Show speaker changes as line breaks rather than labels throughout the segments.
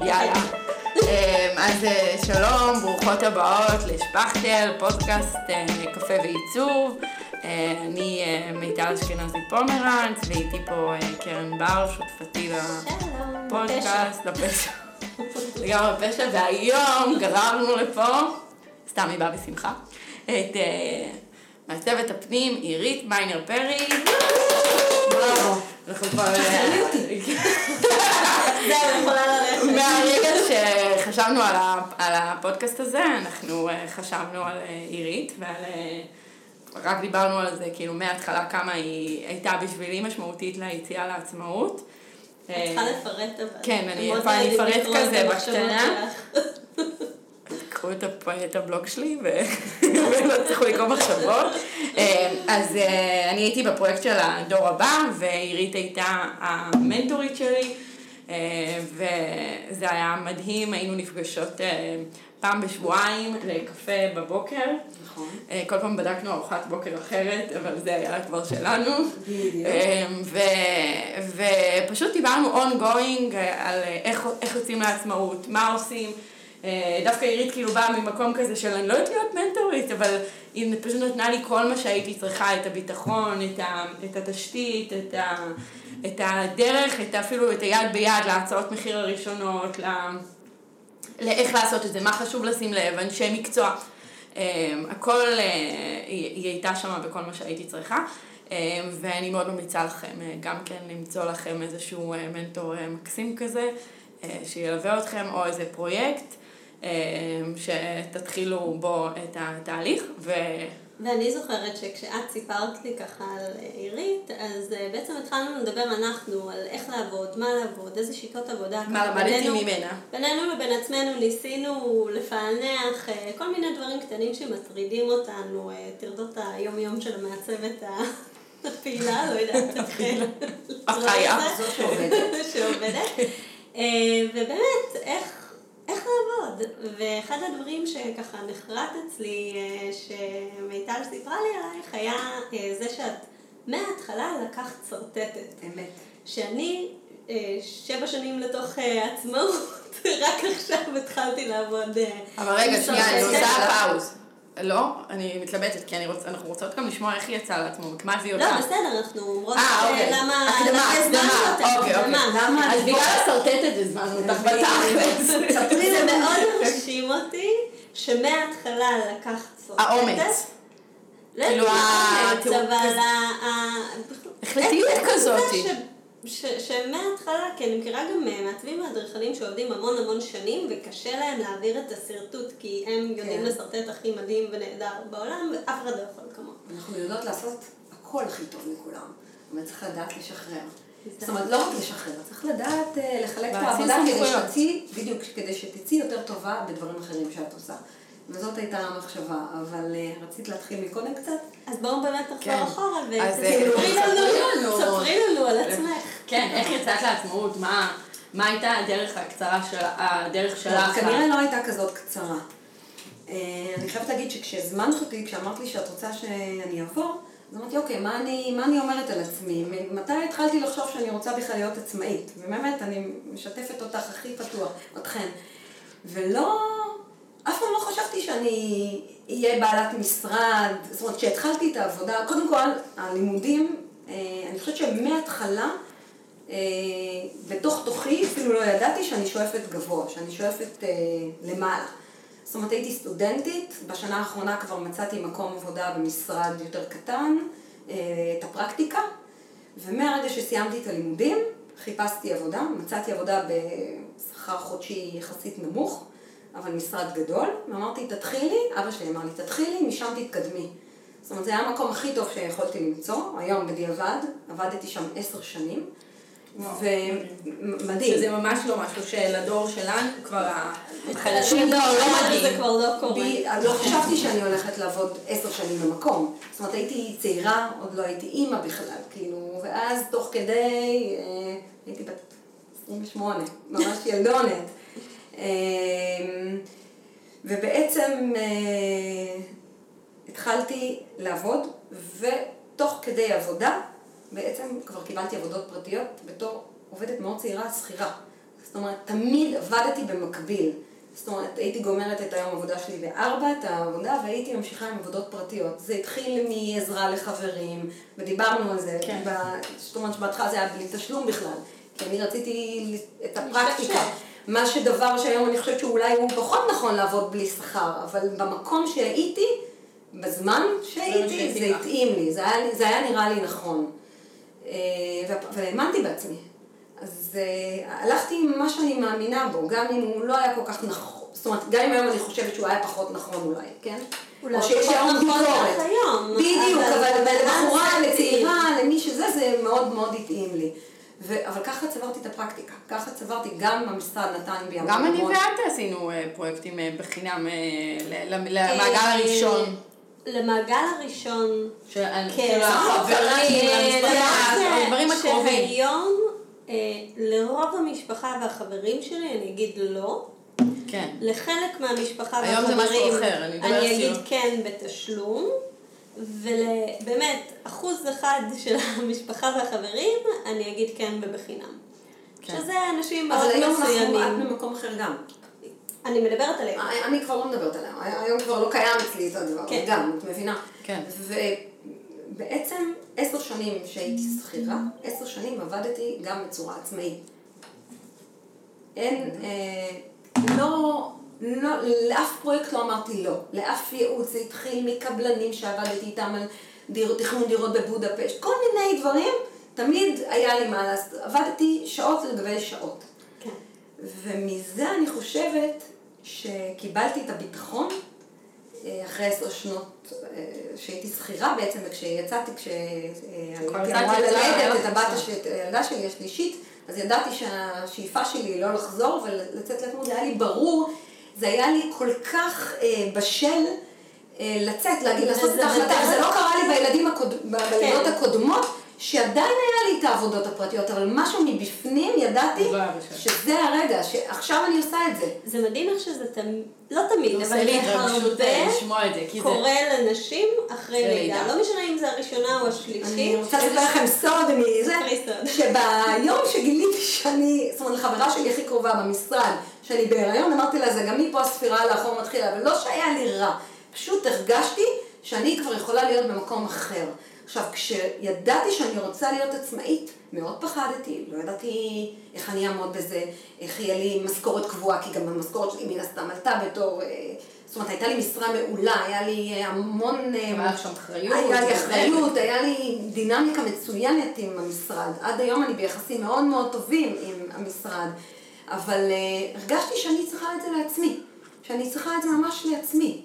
יאללה. אמ, אז אה, שלום, ברוכות הבאות לשפכטל, פודקאסט אה, קפה ועיצוב. אה, אני מיטל אשכנזי פומרנץ, ואיתי פה קרן בר, שותפתי לפודקאסט, לפשע. לגמרי פשע, והיום גררנו לפה, סתם היא באה בשמחה, את מעצבת הפנים עירית מיינר פרי.
בראבו.
אנחנו כבר... אה,
זהו, יכולה ללכת.
מהרגע שחשבנו על, הפודקאסט הזה, אנחנו אה, חשבנו על אה, עירית ועל... רק דיברנו על זה כאילו מההתחלה כמה היא הייתה בשבילי משמעותית ליציאה לעצמאות.
את צריכה לפרט אבל.
כן, אני
את
כזה בקטנה. קחו את, הפ... את הבלוג שלי. ולא תצטרכו לקרוא מחשבות. אה, אז אה, אני הייתי בפרויקט של הדור הבא, ועירית הייתה המנטורית שלי, אה, וזה היה מדהים, היינו נפגשות פעם בשבועיים לקפה בבוקר.
נכון.
כל פעם בדקנו ארוחת בוקר אחרת, אבל זה היה כבר שלנו. ו- ופשוט דיברנו ongoing על איך, איך יוצאים לעצמאות, מה עושים. אה, דווקא עירית כאילו באה ממקום כזה של אני לא יודעת להיות מנטורית, אבל היא פשוט נתנה לי כל מה שהייתי צריכה, את הביטחון, את, ה, את התשתית, את, ה, את הדרך, את אפילו את היד ביד להצעות מחיר הראשונות, ל, לאיך לעשות את זה, מה חשוב לשים לב, אנשי מקצוע. אה, הכל, אה, היא, היא הייתה שם בכל מה שהייתי צריכה. ואני מאוד ממליצה לכם גם כן למצוא לכם איזשהו מנטור מקסים כזה, שילווה אתכם, או איזה פרויקט, שתתחילו בו את התהליך, ו...
ואני זוכרת שכשאת סיפרת לי ככה על אה, עירית, אז אה, בעצם התחלנו לדבר אנחנו על איך לעבוד, מה לעבוד, איזה שיטות עבודה.
מה למדתי ממנה.
בינינו לבין עצמנו ניסינו לפענח אה, כל מיני דברים קטנים שמטרידים אותנו, טרדות היום-יום של המעצבת ה- הפעילה, לא יודעת איך...
החיה.
זאת שעובדת.
שעובדת. ובאמת, איך... איך לעבוד? ואחד הדברים שככה נחרט אצלי, אה, שמיטל סיפרה לי עלייך, היה אה, זה שאת מההתחלה לקחת שרטטת.
אמת.
שאני אה, שבע שנים לתוך עצמאות, רק עכשיו התחלתי לעבוד
אבל רגע, שנייה, אני. עושה פאוז. לא, אני מתלבטת, כי אני רוצ... אנחנו רוצות גם לשמוע איך היא יצאה לעצמות, מה הביא אותה.
לא, בסדר, אנחנו אומרות
אה,
אה,
אוקיי.
למה
הקדמה,
הזמנו
הקדמה, אוקיי, אוקיי.
למה
אז
את
בגלל השרטטת הזמנו אותך בתכלס.
ספרי
זה. מאוד הרשים אותי שמההתחלה לקחת שרטטת.
האומץ.
לא
כאילו,
יודעת,
ה-
אבל
החלטיות
זה
כזאתי.
ש- שמההתחלה, כי אני מכירה גם אה, מעצבים ואדריכלים שעובדים המון המון שנים וקשה להם להעביר את השרטוט כי הם יודעים
כן.
לשרטט הכי מדהים ונהדר בעולם ואף אחד לא יכול כמוהו.
אנחנו יודעות לעשות הכל הכי טוב מכולם. אבל צריך לדעת לשחרר. זאת אומרת, לא רק לשחרר, צריך לדעת אה, לחלק את העבודה כדי
סמכויות.
שתצאי, בדיוק, כדי שתצאי יותר טובה בדברים אחרים שאת עושה. וזאת הייתה המחשבה, אבל אה, רצית להתחיל מקודם קצת?
אז בואו באמת
כן.
נחזור אחורה
אז,
ותספרי
אה,
לנו,
ספרי לנו.
על עצמך.
כן, איך יצאת לעצמאות, מה... מה הייתה הדרך הקצרה של... הדרך שלך?
כנראה לא הייתה כזאת קצרה. אה, אני חייבת להגיד שכשהזמנת אותי, כשאמרת לי שאת רוצה שאני אבוא, אז אמרתי, אוקיי, מה אני, מה אני אומרת על עצמי? מתי התחלתי לחשוב שאני רוצה בכלל להיות עצמאית? ובאמת, אני משתפת אותך הכי פתוח, אתכן. ולא, אף פעם לא חשבתי שאני אהיה בעלת משרד. זאת אומרת, כשהתחלתי את העבודה, קודם כל, הלימודים, אה, אני חושבת שמההתחלה, אה, בתוך תוכי אפילו לא ידעתי שאני שואפת גבוה, שאני שואפת אה, למעלה. זאת אומרת, הייתי סטודנטית, בשנה האחרונה כבר מצאתי מקום עבודה במשרד יותר קטן, את הפרקטיקה, ומהרגע שסיימתי את הלימודים, חיפשתי עבודה, מצאתי עבודה בשכר חודשי יחסית נמוך, אבל משרד גדול, ואמרתי, תתחילי, אבא שלי אמר לי, תתחילי, משם תתקדמי. זאת אומרת, זה היה המקום הכי טוב שיכולתי למצוא, היום בדיעבד, עבדתי שם עשר שנים, ומדהים.
שזה ממש לא משהו שלדור שלנו כבר החדשים
לא,
לא מדהים.
זה כבר לא קורה.
לא חשבתי שאני הולכת לעבוד עשר שנים במקום. זאת אומרת, הייתי צעירה, עוד לא הייתי אימא בכלל, כאילו, ואז תוך כדי, אה, הייתי בת 28, ממש ילדונת. אה, ובעצם אה, התחלתי לעבוד, ותוך כדי עבודה, בעצם כבר קיבלתי עבודות פרטיות בתור עובדת מאוד צעירה, שכירה. זאת אומרת, תמיד עבדתי במקביל. זאת אומרת, הייתי גומרת את היום עבודה שלי בארבע, את העבודה, והייתי ממשיכה עם עבודות פרטיות. זה התחיל מעזרה לחברים, ודיברנו על זה.
כן.
ב... זאת אומרת שבהתחלה זה היה בלי תשלום בכלל, כי אני רציתי את הפרקטיקה. מה שדבר שהיום אני חושבת שאולי הוא פחות נכון לעבוד בלי שכר, אבל במקום שהייתי, בזמן שהייתי, זה. התאים לי, זה היה, זה היה נראה לי נכון. אה, והאמנתי בעצמי. אז אה, הלכתי עם מה שאני מאמינה בו, גם אם הוא לא היה כל כך נכון, זאת אומרת, גם אם היום אני חושבת שהוא היה פחות נכון אולי, כן?
אולי
או שיש היום ביקורת. בדיוק,
אבל-
לבחורה, לצעירה, למי שזה, זה מאוד מאוד התאים לי. ו- אבל ככה צברתי את הפרקטיקה, ככה צברתי, גם המשרד נתן בי המון
גם אני ואת עשינו אה, פרויקטים אה, בחינם אה, למעגל הראשון.
למעגל הראשון, כן.
החברים, הדברים הקרובים.
שהיום לרוב המשפחה והחברים שלי אני אגיד לא.
כן.
לחלק מהמשפחה
היום זה
והחברים
משהו אחר, אני
אגיד. כן בתשלום. ובאמת, אחוז אחד של המשפחה והחברים, אני אגיד כן ובחינם.
כן.
שזה אנשים
אבל
מאוד
היום אנחנו, את
מסוימים.
במקום אחר גם.
אני מדברת עליהם.
אני כבר לא מדברת עליה, היום כבר לא קיים אצלי את הדבר
כן.
גם, את מבינה?
כן.
ובעצם עשר שנים שהייתי שכירה, עשר שנים עבדתי גם בצורה עצמאית. אין, אה, לא, לא, לאף פרויקט לא אמרתי לא, לאף ייעוץ, זה התחיל מקבלנים שעבדתי איתם על דיר, תכנון דירות בבודפשט, כל מיני דברים, תמיד היה לי מה לעשות, עבדתי שעות על גבי שעות.
כן.
ומזה אני חושבת שקיבלתי את הביטחון אה, אחרי עשר שנות אה, שהייתי שכירה בעצם, וכשיצאתי, כשהייתי אמורה ללדת את הבת, את הילדה שלי השלישית, אז ידעתי שהשאיפה שלי היא לא לחזור ולצאת לתמוד, זה היה לי ברור, זה היה לי כל כך אה, בשל. אה, לצאת, להגיד, לעשות את ההחלטה, זה לא קרה לי בילדים הקוד...
כן.
הקודמות, שעדיין היה לי את העבודות הפרטיות, אבל משהו מבפנים ידעתי
לא.
שזה הרגע, שעכשיו אני עושה את זה.
זה מדהים איך שזה תמיד, לא תמיד, אבל הרבה
אה.
קורה לנשים אחרי לידה. לא משנה אם זה הראשונה או השלישית.
אני רוצה לספר לכם סוד מזה. שביום שגיליתי שאני, זאת אומרת, לחברה שלי הכי קרובה במשרד, שאני בהיריון, אמרתי לה, זה גם מפה הספירה לאחור מתחילה, אבל לא שהיה לי רע, פשוט הרגשתי שאני כבר יכולה להיות במקום אחר. עכשיו, כשידעתי שאני רוצה להיות עצמאית, מאוד פחדתי, לא ידעתי איך אני אעמוד בזה, איך יהיה לי משכורת קבועה, כי גם המשכורת שלי מן הסתם עלתה בתור, אה, זאת אומרת, הייתה לי משרה מעולה, היה לי אה, המון... אה,
היה שם אחריות,
היה לי. אחריות, היה לי דינמיקה מצוינת עם המשרד. עד היום אני ביחסים מאוד מאוד טובים עם המשרד, אבל uh, הרגשתי שאני צריכה את זה לעצמי, שאני צריכה את זה ממש לעצמי.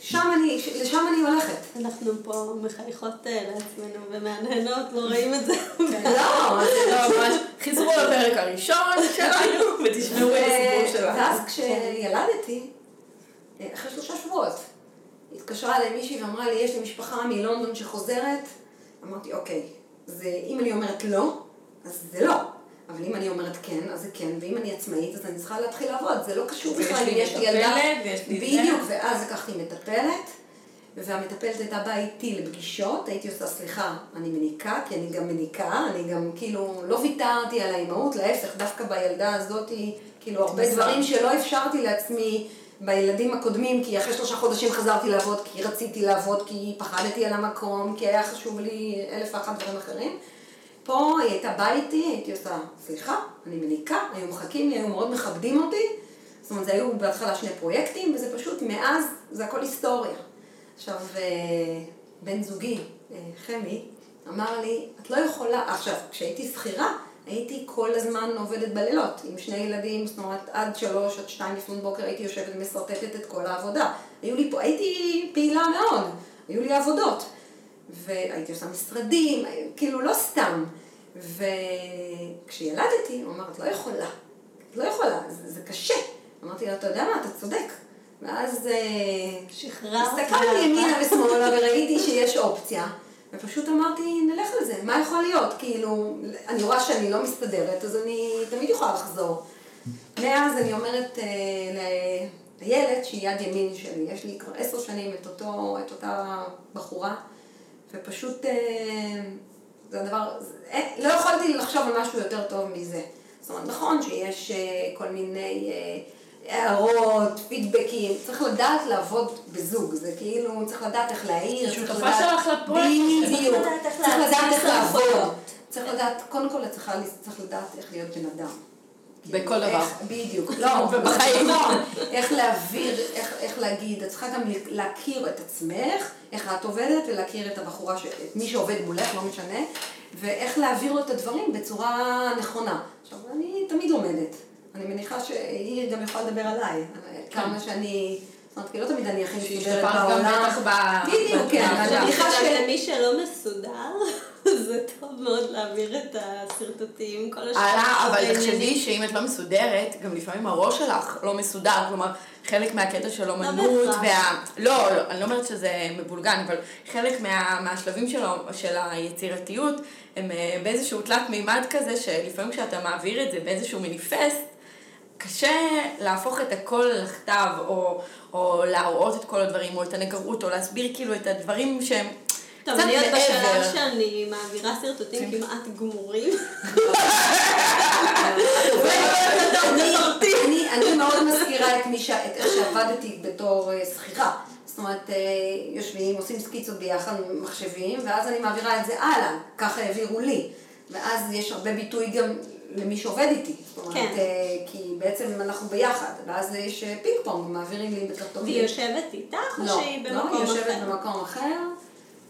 שם אני, לשם אני הולכת.
אנחנו פה מחייכות אה, לעצמנו ומהנהנות, לא רואים את זה.
לא, זה
לא, ממש, חזרו לפרק הראשון שלנו ותשמעו את הסיפור שלה.
ואז כשילדתי, אה, אחרי שלושה שבועות, התקשרה אליי מישהי ואמרה לי, יש לי משפחה מלונדון שחוזרת. אמרתי, אוקיי, זה, אם אני אומרת לא, אז זה לא. אבל אם אני אומרת כן, אז זה כן, ואם אני עצמאית, אז אני צריכה להתחיל לעבוד. זה לא קשור בכלל אם יש לי ילדה. בדיוק, ואז לקחתי מטפלת, והמטפלת הייתה באה איתי לפגישות, הייתי עושה, סליחה, אני מניקה, כי אני גם מניקה, אני גם כאילו לא ויתרתי על האימהות, להפך, דווקא בילדה הזאת, כאילו הרבה
מזל.
דברים שלא אפשרתי לעצמי בילדים הקודמים, כי אחרי שלושה חודשים חזרתי לעבוד, כי רציתי לעבוד, כי פחדתי על המקום, כי היה חשוב לי אלף ואחת דברים אחרים. פה היא הייתה באה איתי, הייתי עושה, סליחה, אני מניקה, היו מחכים לי, היו מאוד מכבדים אותי. זאת אומרת, זה היו בהתחלה שני פרויקטים, וזה פשוט, מאז, זה הכל היסטוריה. עכשיו, אה, בן זוגי, אה, חמי, אמר לי, את לא יכולה, עכשיו, כשהייתי שכירה, הייתי כל הזמן עובדת בלילות, עם שני ילדים, זאת אומרת, עד שלוש, עד שתיים לפנות בוקר הייתי יושבת ומשרטטת את כל העבודה. היו לי פה, הייתי פעילה מאוד, היו לי עבודות. והייתי עושה משרדים, כאילו לא סתם. וכשילדתי, הוא אמר, את לא יכולה, את לא יכולה, זה, זה קשה. אמרתי לו, אתה יודע מה, אתה צודק. ואז אה. הסתכלתי ימינה ושמאלה וראיתי שיש אופציה, ופשוט אמרתי, נלך על זה, מה יכול להיות? כאילו, אני רואה שאני לא מסתדרת, אז אני תמיד יכולה לחזור. מאז אני אומרת אה, לילד שהיא יד ימין שלי, יש לי כבר עשר שנים את, אותו, את אותה בחורה, ופשוט אה, זה הדבר, אין, לא יכולתי לחשוב על משהו יותר טוב מזה. זאת אומרת, נכון שיש אה, כל מיני אה, הערות, פידבקים, צריך לדעת לעבוד בזוג, זה כאילו, צריך לדעת איך להעיר, צריך
שותפה
לדעת...
שלך לפרויקט.
בדיוק,
צריך לדעת איך
לעבוד. צריך לדעת, קודם כל צריך לדעת איך להיות בן אדם.
בכל
כאילו,
דבר.
איך- בדיוק, לא,
ובחיים.
נכון, איך להעביר, איך, איך להגיד, את צריכה גם להכיר את עצמך, איך את עובדת, ולהכיר את הבחורה, ש... את מי שעובד מולך, לא משנה, ואיך להעביר לו את הדברים בצורה נכונה. עכשיו, אני תמיד לומדת. אני מניחה שהיא גם יכולה לדבר עליי, כמה שאני, זאת אומרת, כי לא תמיד אני הכי מסודרת
שהשתפרת גם
בעולם.
בטח ב...
בדיוק, כן. אני מניחה ש...
למי שלא מסודר, זה טוב מאוד להעביר את השרטוטים, כל השאר.
הלאה, אבל. תחשבי שאם את לא מסודרת, גם לפעמים הראש שלך לא מסודר, כלומר, חלק מהקטע של אומנות,
בהכרח.
וה... לא, לא, אני לא אומרת שזה מבולגן, אבל חלק מה, מהשלבים שלו, של היצירתיות, הם אה, באיזשהו תלת מימד כזה, שלפעמים כשאתה מעביר את זה באיזשהו מניפסט, קשה להפוך את הכל לכתב, או, או להראות את כל הדברים, או את הנגרות, או להסביר כאילו את הדברים שהם
טוב, אני עוד בשלב. שאני מעבירה שרטוטים כמעט גמורים.
אני, מאוד מזכירה את, מי איך שעבדתי בתור אה, שכירה. זאת אומרת, אה, יושבים, עושים סקיצות ביחד, מחשבים, ואז אני מעבירה את זה הלאה. ככה העבירו לי. ואז יש הרבה ביטוי גם למי שעובד איתי. זאת אומרת,
כן.
אה, כי בעצם אנחנו ביחד. ואז יש פינג פונג, מעבירים לי בכרטובים.
והיא יושבת איתך, או
לא,
שהיא
לא,
במקום
היא
אחר?
יושבת במקום אחר.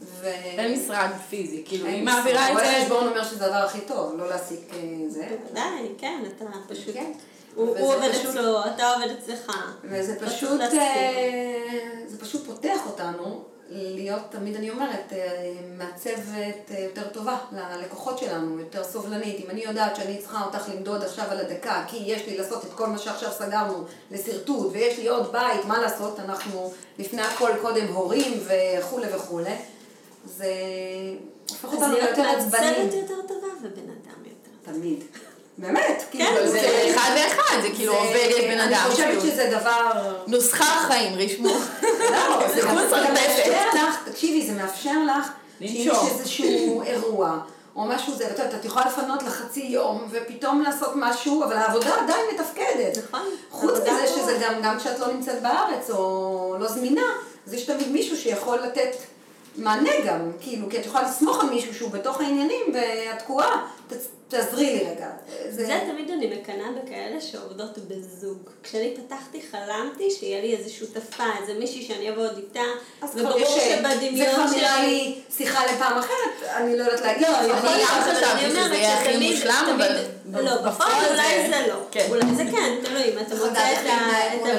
ו...
אין משרד פיזי, כאילו, היא. מעבירה את
רואה
זה...
חשבון אומר שזה הדבר הכי טוב, לא להעסיק אה, זה.
בוודאי, כן, אתה פשוט...
כן.
הוא עובד אצלו, אתה עובד אצלך.
וזה
לא
פשוט. אה, זה פשוט פותח אותנו להיות, תמיד אני אומרת, אה, מעצבת יותר טובה ללקוחות שלנו, יותר סובלנית. אם אני יודעת שאני צריכה אותך למדוד עכשיו על הדקה, כי יש לי לעשות את כל מה שעכשיו סגרנו לשרטוט, ויש לי עוד בית, מה לעשות, אנחנו לפני הכל קודם הורים וכולי וכולי. זה הופך
אז
אותנו
להיות
ליותר עצבניים.
מעצבת יותר טובה ובן אדם יותר.
תמיד. באמת,
כן,
כאילו,
זה אחד לאחד, זה כאילו
זה-
עובדת בן אדם.
אני חושבת
כאילו.
שזה דבר...
נוסחה חיים, רשמו.
לא, זה. מאפשר לך, תקשיבי, זה מאפשר לך, שאם יש
לנשום.
איזשהו אירוע, או משהו זה, את יודעת, את יכולה לפנות לחצי יום, ופתאום לעשות משהו, אבל העבודה עדיין מתפקדת.
נכון.
חוץ מזה. שזה גם, גם כשאת לא נמצאת בארץ, או לא זמינה, אז יש תמיד מישהו שיכול לתת מענה גם, כאילו, כי את יכולה לסמוך על מישהו שהוא בתוך העניינים, ואת תקועה, תעזרי לי רגע.
זה תמיד אני מקנאה בכאלה שעובדות בזוג. כשאני פתחתי חלמתי שיהיה לי איזו שותפה, איזה מישהי שאני אעבוד איתה,
אז כבר
וברור
יש- זה
שבדמיון
כבר נראה
שלי...
לי שיחה לפעם אחרת, אני לא יודעת להגיד.
לא, יכול
אני
להיות,
גם
אבל
חשבתי
אני
שזה יהיה הכי מושלם, אבל
לא,
בפועל
אולי
זה-
זה לא.
כן.
אולי זה כן, תלוי, אם אתה מוצא את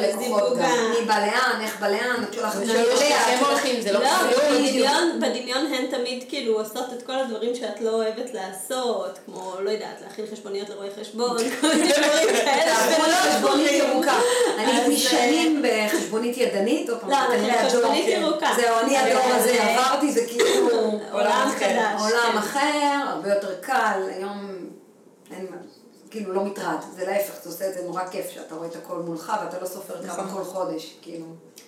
את הזיווג. ה...
מי בא לאן, איך בא לאן, את שולחת
הולכים, זה לא
לא,
קשור.
בדמיון, בדמיון הן תמיד כאילו עושות את כל הדברים שאת לא אוהבת לעשות, כמו, לא יודעת, להכין חשבוניות לרואי חשבון, כל מיני דברים כאלה.
לחשבונית
דברים.
ירוקה. אני הייתי שנים בחשבונית ידנית, עוד פעם,
לא,
זה
אבל
כנראה
חשבונית. ירוקה.
זהו, אני הדור
אבל,
הזה
אה,
עברתי, זה כאילו...
עולם
אחר.
חדש.
עולם
כן.
אחר, הרבה יותר קל, היום אין מה, כאילו לא מטרד, זה להפך, זה עושה את זה נורא כיף שאתה רואה את הכל מולך ואתה לא סופר כמה
נכון.
כל חודש, כאילו,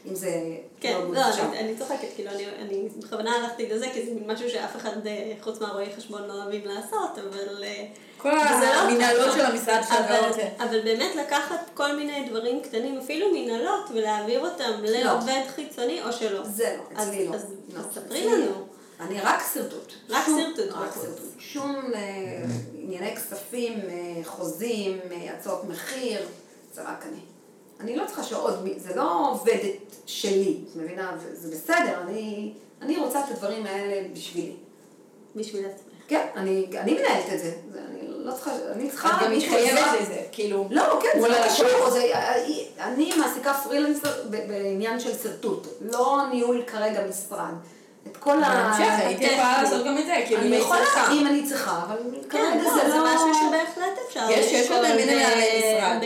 אם זה
כן,
לא
לא. אני- אני צוחקת, כאילו, אני- אני בכוונה הלכתי לזה, כי זה משהו שאף אחד אה, חוץ מהרואי חשבון לא אוהבים לעשות, אבל... אה,
כל
לא
המנהלות
ככה.
של המשרד שלך
אבל-
זה.
אבל באמת לקחת כל מיני דברים קטנים, אפילו מנהלות, ולהעביר אותם לעובד חיצוני, או שלא.
זה לא, אצלי לא.
אז
לא,
ספרי
אצלי
לנו.
לא. אני רק שרטוט.
רק שרטוט
רק. שרטוט. שום אה, ענייני כספים, אה, חוזים, אה, הצעות מחיר, זה רק אני. אני לא צריכה שעוד זה לא עובדת שלי, את מבינה? זה בסדר, אני, אני רוצה את הדברים האלה בשבילי.
בשביל עצמך.
כן, אני, אני מנהלת את זה. זה אני לא צריכה, אני צריכה...
את גם מתחייבת. לזה, כאילו.
לא, כן, זה לא. קשור, זה, אני מעסיקה פרילנסר בעניין של שרטוט, לא ניהול כרגע משרד. כל ה...
בהמשך הייתי יכולה לעשות גם את זה, כאילו, אם
אני
צריכה.
אם אני צריכה, אבל
כן, לא,
זה
זה
לא...
משהו שבהחלט אפשר
יש- יש עוד מיני
ב-
מנהלי משרד.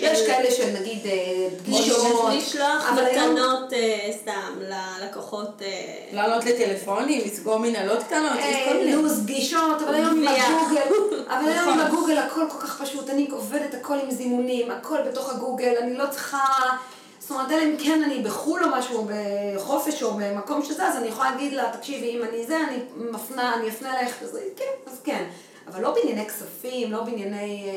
יש, כאלה של נגיד אה, פגישות,
לשלוח
אבל היום-
מתנות אה, סתם ללקוחות. אה,
לענות לטלפונים, לסגור מנהלות קטנות, יש כל מיני.
לו"ז פגישות, אבל היום עם. הגוגל, אבל היום עם
נכון.
הגוגל הכל כל כך פשוט, אני עובדת הכל עם זימונים, הכל בתוך הגוגל, אני לא צריכה, זאת אומרת, אלא אם כן אני בחו"ל או משהו, בחופש או במקום שזה, אז אני יכולה להגיד לה, תקשיבי, אם אני זה, אני מפנה, אני אפנה אלייך, אז כן, אז כן. אבל לא בענייני כספים, לא בענייני...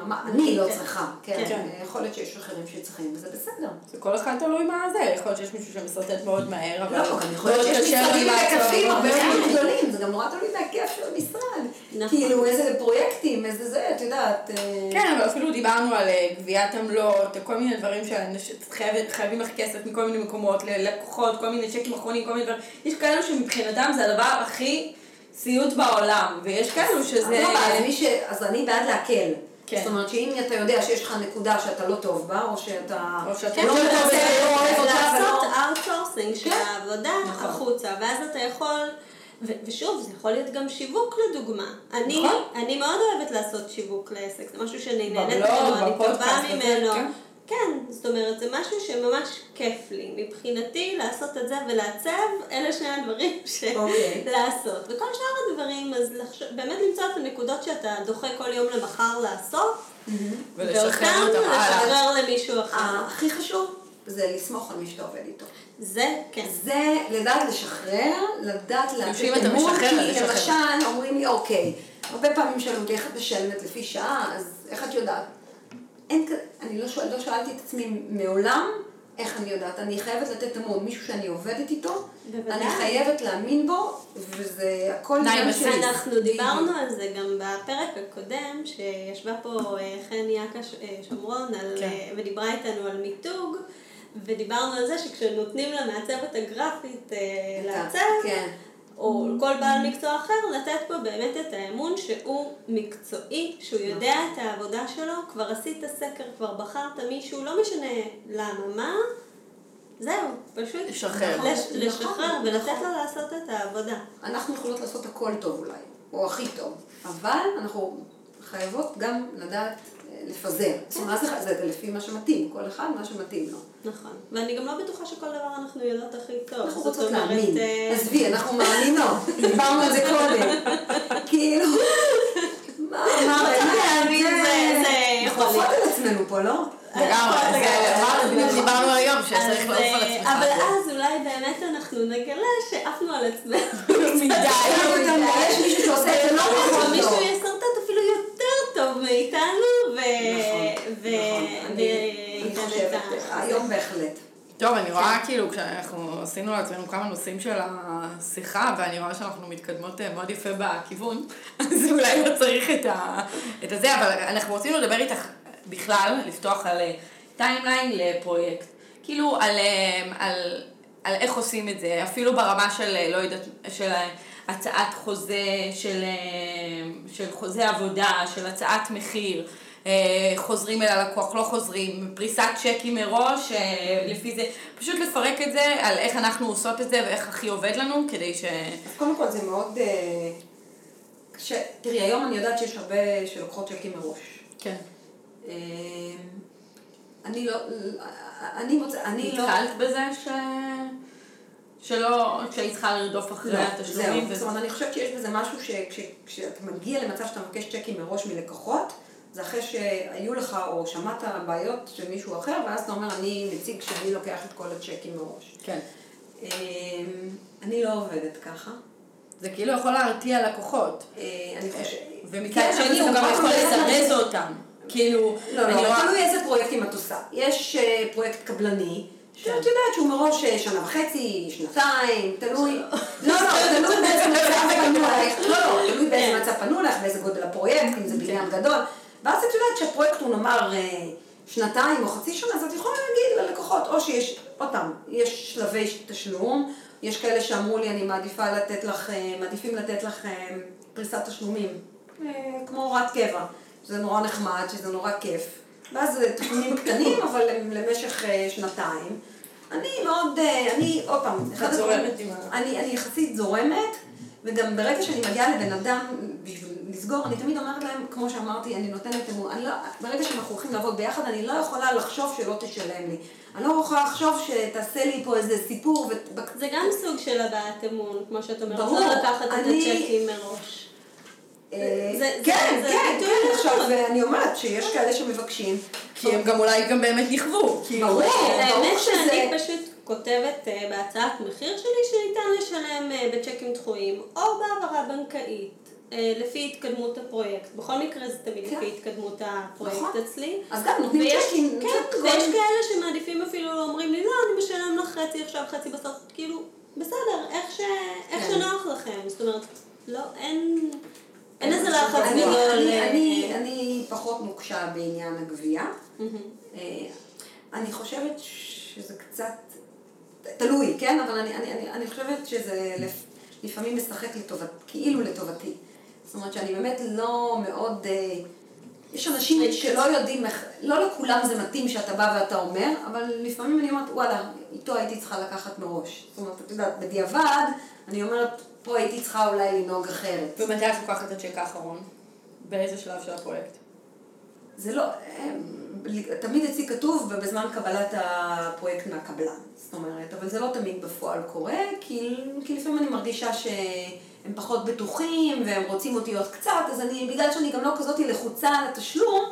אה, ממש, אני לא
כן.
צריכה, כן,
כן.
יכול להיות שיש אחרים שצריכים, וזה בסדר.
זה כל אחד תלוי מה זה, יכול להיות שיש מישהו שמשרטט מאוד מהר, אבל...
לא, גם יכול להיות
מאוד
שיש משרדים. בהיקפים הרבה יותר גדולים, זה גם נורא תלוי בהיקף של המשרד.
נכון.
כאילו, איזה פרויקטים, איזה זה, את יודעת. אה,
כן, אבל אפילו דיברנו על אה, גביית עמלות, כל מיני דברים שחייבים לך כסף מכל מיני מקומות, ללקוחות, כל מיני צ'קים אחרונים, כל מיני דברים. יש כאלו שמבחינתם זה הדבר הכי סיוט בעולם, ויש כאלו שזה...
לא. אז אני בעד להקל.
כן.
זאת אומרת שאם אתה יודע שיש לך נקודה שאתה לא טוב בה, או שאתה...
או שאתה
לא
אתה
מנצל,
רוצה
לא אוהב אותה,
לעשות outsourcing של
כן.
העבודה
נכון.
החוצה, ואז אתה יכול, ו- ושוב, זה יכול להיות גם שיווק לדוגמה. אני
נכון.
אני מאוד אוהבת לעשות שיווק לעסק, זה משהו שאני נהנית ממנו, אני טובה ממנו.
כן.
כן, זאת אומרת, זה משהו שממש כיף לי. מבחינתי, לעשות את זה ולעצב, אלה שני הדברים
אוקיי.
שלעשות. וכל שאר הדברים, אז לחשוב, באמת למצוא את הנקודות שאתה דוחה כל יום למחר לעשות,
ולשחרר
ואותן
אותם הלאה.
לשחרר למישהו אחר.
הכי חשוב זה לסמוך על מי שאתה עובד איתו.
זה, כן.
זה לדעת לשחרר, לדעת לתת
אתה
אמון,
משחרר,
כי. למשל אומרים לי, אוקיי, הרבה פעמים שאלו אותי איך את משלמת לפי שעה, אז איך את יודעת? אין כזה, אני לא, שואל, לא שאלתי את עצמי מעולם איך אני יודעת, אני חייבת לתת אמון, מישהו שאני עובדת איתו,
בוודאי.
אני חייבת להאמין בו, וזה הכל
בסיס.
שלי.
אנחנו דיברנו על זה גם בפרק הקודם, שישבה פה אה, חן יאקה ש- אה, שומרון, על,
כן.
אה, ודיברה איתנו על מיתוג, ודיברנו על זה שכשנותנים למעצבת הגרפית לעצב,
כן.
או כל בעל מקצוע אחר, לתת פה באמת את האמון שהוא מקצועי, שהוא יודע את העבודה שלו, כבר עשית סקר, כבר בחרת מישהו, לא משנה למה, מה, זהו, פשוט
לשחרר.
לש,
נכון,
לשחרר ולתת
נכון.
לו לעשות את העבודה.
אנחנו יכולות לעשות הכל טוב אולי, או הכי טוב, אבל אנחנו חייבות גם לדעת לפזר. זאת אומרת, מה זה, זה לפי מה שמתאים, כל אחד מה שמתאים לו.
נכון, ואני גם לא בטוחה שכל דבר אנחנו יודעות הכי טוב.
אנחנו רוצות להאמין.
אה,
עזבי, אנחנו מאמינות. דיברנו על זה קודם. כאילו, מה, מה,
להאמין, זה-
אנחנו
להיות.
על עצמנו פה, לא?
לגמרי, זה דיברנו היום, שצריך לעוף על
אה,
עצמך.
אבל אז אולי באמת אנחנו נגלה שעפנו על עצמנו.
מדי.
כאילו, יש מישהו שעושה את זה לא נכון
מישהו
טוב.
ישרטט אפילו יותר טוב מאיתנו, ו...
נכון,
ו...
נכון. אני- אני
וייתן את
חושבת,
ה-
היום בהחלט.
טוב, אני רואה כאילו, כשאנחנו עשינו לעצמנו כמה נושאים של השיחה, ואני רואה שאנחנו מתקדמות אה, מאוד יפה בכיוון, אז אולי לא צריך את, ה, את הזה, אבל אנחנו רצינו לדבר איתך בכלל, לפתוח על timeline לפרויקט. כאילו, על, אה, על, על איך עושים את זה, אפילו ברמה של, אה, לא יודעת, של אה, הצעת חוזה, של, אה, של חוזה עבודה, של הצעת מחיר. אה, חוזרים אל הלקוח, לא חוזרים, פריסת צ'קים מראש, אה, לפי זה, פשוט לפרק את זה על איך אנחנו עושות את זה ואיך הכי עובד לנו, כדי ש...
אז קודם כל זה מאוד אה, קשה. תראי, היום אני יודעת שיש הרבה שלוקחות צ'קים מראש.
כן.
אני לא, אני מוצא, אני לא...
נתקלת בזה ש... שלא, שהיית צריכה לרדוף אחרי
לא,
התשלומים?
זהו. זאת אומרת, אני חושבת שיש בזה משהו שכשאתה מגיע למצב שאתה מבקש צ'קים מראש מלקוחות, זה אחרי שהיו לך או שמעת בעיות של מישהו אחר, ואז אתה אומר, אני נציג שאני לוקח את כל הצ'קים מראש.
כן.
אה, אני לא עובדת ככה.
זה כאילו יכול להרתיע לקוחות.
אה, אני חושבת...
ומצד
כן,
שני הוא גם יכול לזרז אותם. כאילו,
לא,
אני
לא. תלוי איזה פרויקטים את עושה. יש אה, פרויקט קבלני, שאת
כן.
יודעת שהוא מראש אה, שנה וחצי, שנתיים, תלוי, לא, לא, תלוי באיזה מצב פנו אלייך, לא, לא, תלוי באיזה מצב פנו אלייך, באיזה גודל הפרויקט, אם זה בניין גדול, ואז את יודעת שהפרויקט הוא נאמר אה, שנתיים או חצי שנה, אז את יכולה להגיד ללקוחות, או שיש, עוד פעם, יש שלבי תשלום, יש כאלה שאמרו לי, אני מעדיפה לתת לך, אה, מעדיפים לתת לך אה, פריסת תשלומים, כמו הוראת קבע, שזה נורא נחמד, שזה נורא כיף. ואז זה תשלומים קטנים, אבל למשך שנתיים. אני מאוד, אני, עוד פעם, אחד הדברים- אני יחסית זורמת, וגם ברגע שאני מגיעה לבן אדם בשביל לסגור, אני תמיד אומרת להם, כמו שאמרתי, אני נותנת אמון, אני לא, ברגע שאנחנו הולכים לעבוד ביחד, אני לא יכולה לחשוב שלא תשלם לי. אני לא יכולה לחשוב שתעשה לי פה איזה סיפור, ו...
זה גם סוג של הבעת אמון, כמו שאת אומרת,
ברור.
לא לקחת את
אני-
הצ'קים מראש.
אה,
זה-
כן,
זה-
כן, כן,
נכון.
עכשיו, ואני אומרת שיש כאלה שמבקשים.
כי הם גם אולי גם באמת נכוו.
ברור.
האמת
שזה-
שאני פשוט כותבת אה, בהצעת מחיר שלי שניתן לשלם אה, בצ'קים דחויים, או בהעברה בנקאית. אה, לפי התקדמות הפרויקט. בכל מקרה זה תמיד
כן.
לפי התקדמות הפרויקט
נכון.
אצלי.
אז גם נותנים צ'קים,
כן, ויש כאלה שמעדיפים אפילו, אומרים לי, לא, אני משלם לך חצי עכשיו, חצי בסוף, כאילו, בסדר, איך, ש... איך
כן.
שנוח לכם. זאת אומרת, לא, אין... אין איזה לחץ גדול.
אני-
אה,
אני- פחות נוקשה בעניין הגבייה. אה, אני חושבת שזה קצת, תלוי, כן? אבל אני, אני, אני, אני חושבת שזה לפ- לפעמים משחק לטובת, כאילו לטובתי. זאת אומרת שאני באמת לא מאוד... אה, יש אנשים שלא יודעים איך, לא לכולם זה מתאים שאתה בא ואתה אומר, אבל לפעמים אני אומרת, וואלה, איתו הייתי צריכה לקחת מראש. זאת אומרת, את יודעת, בדיעבד, אני אומרת, פה הייתי צריכה אולי לנהוג אחרת.
ומתי את לוקחת את הצ'ק האחרון? באיזה שלב של הפרויקט?
זה לא, הם, תמיד אצלי כתוב בזמן קבלת הפרויקט מהקבלן, זאת אומרת, אבל זה לא תמיד בפועל קורה, כי, כי לפעמים אני מרגישה שהם פחות בטוחים והם רוצים אותי עוד קצת, אז אני, בגלל שאני גם לא כזאת לחוצה על התשלום,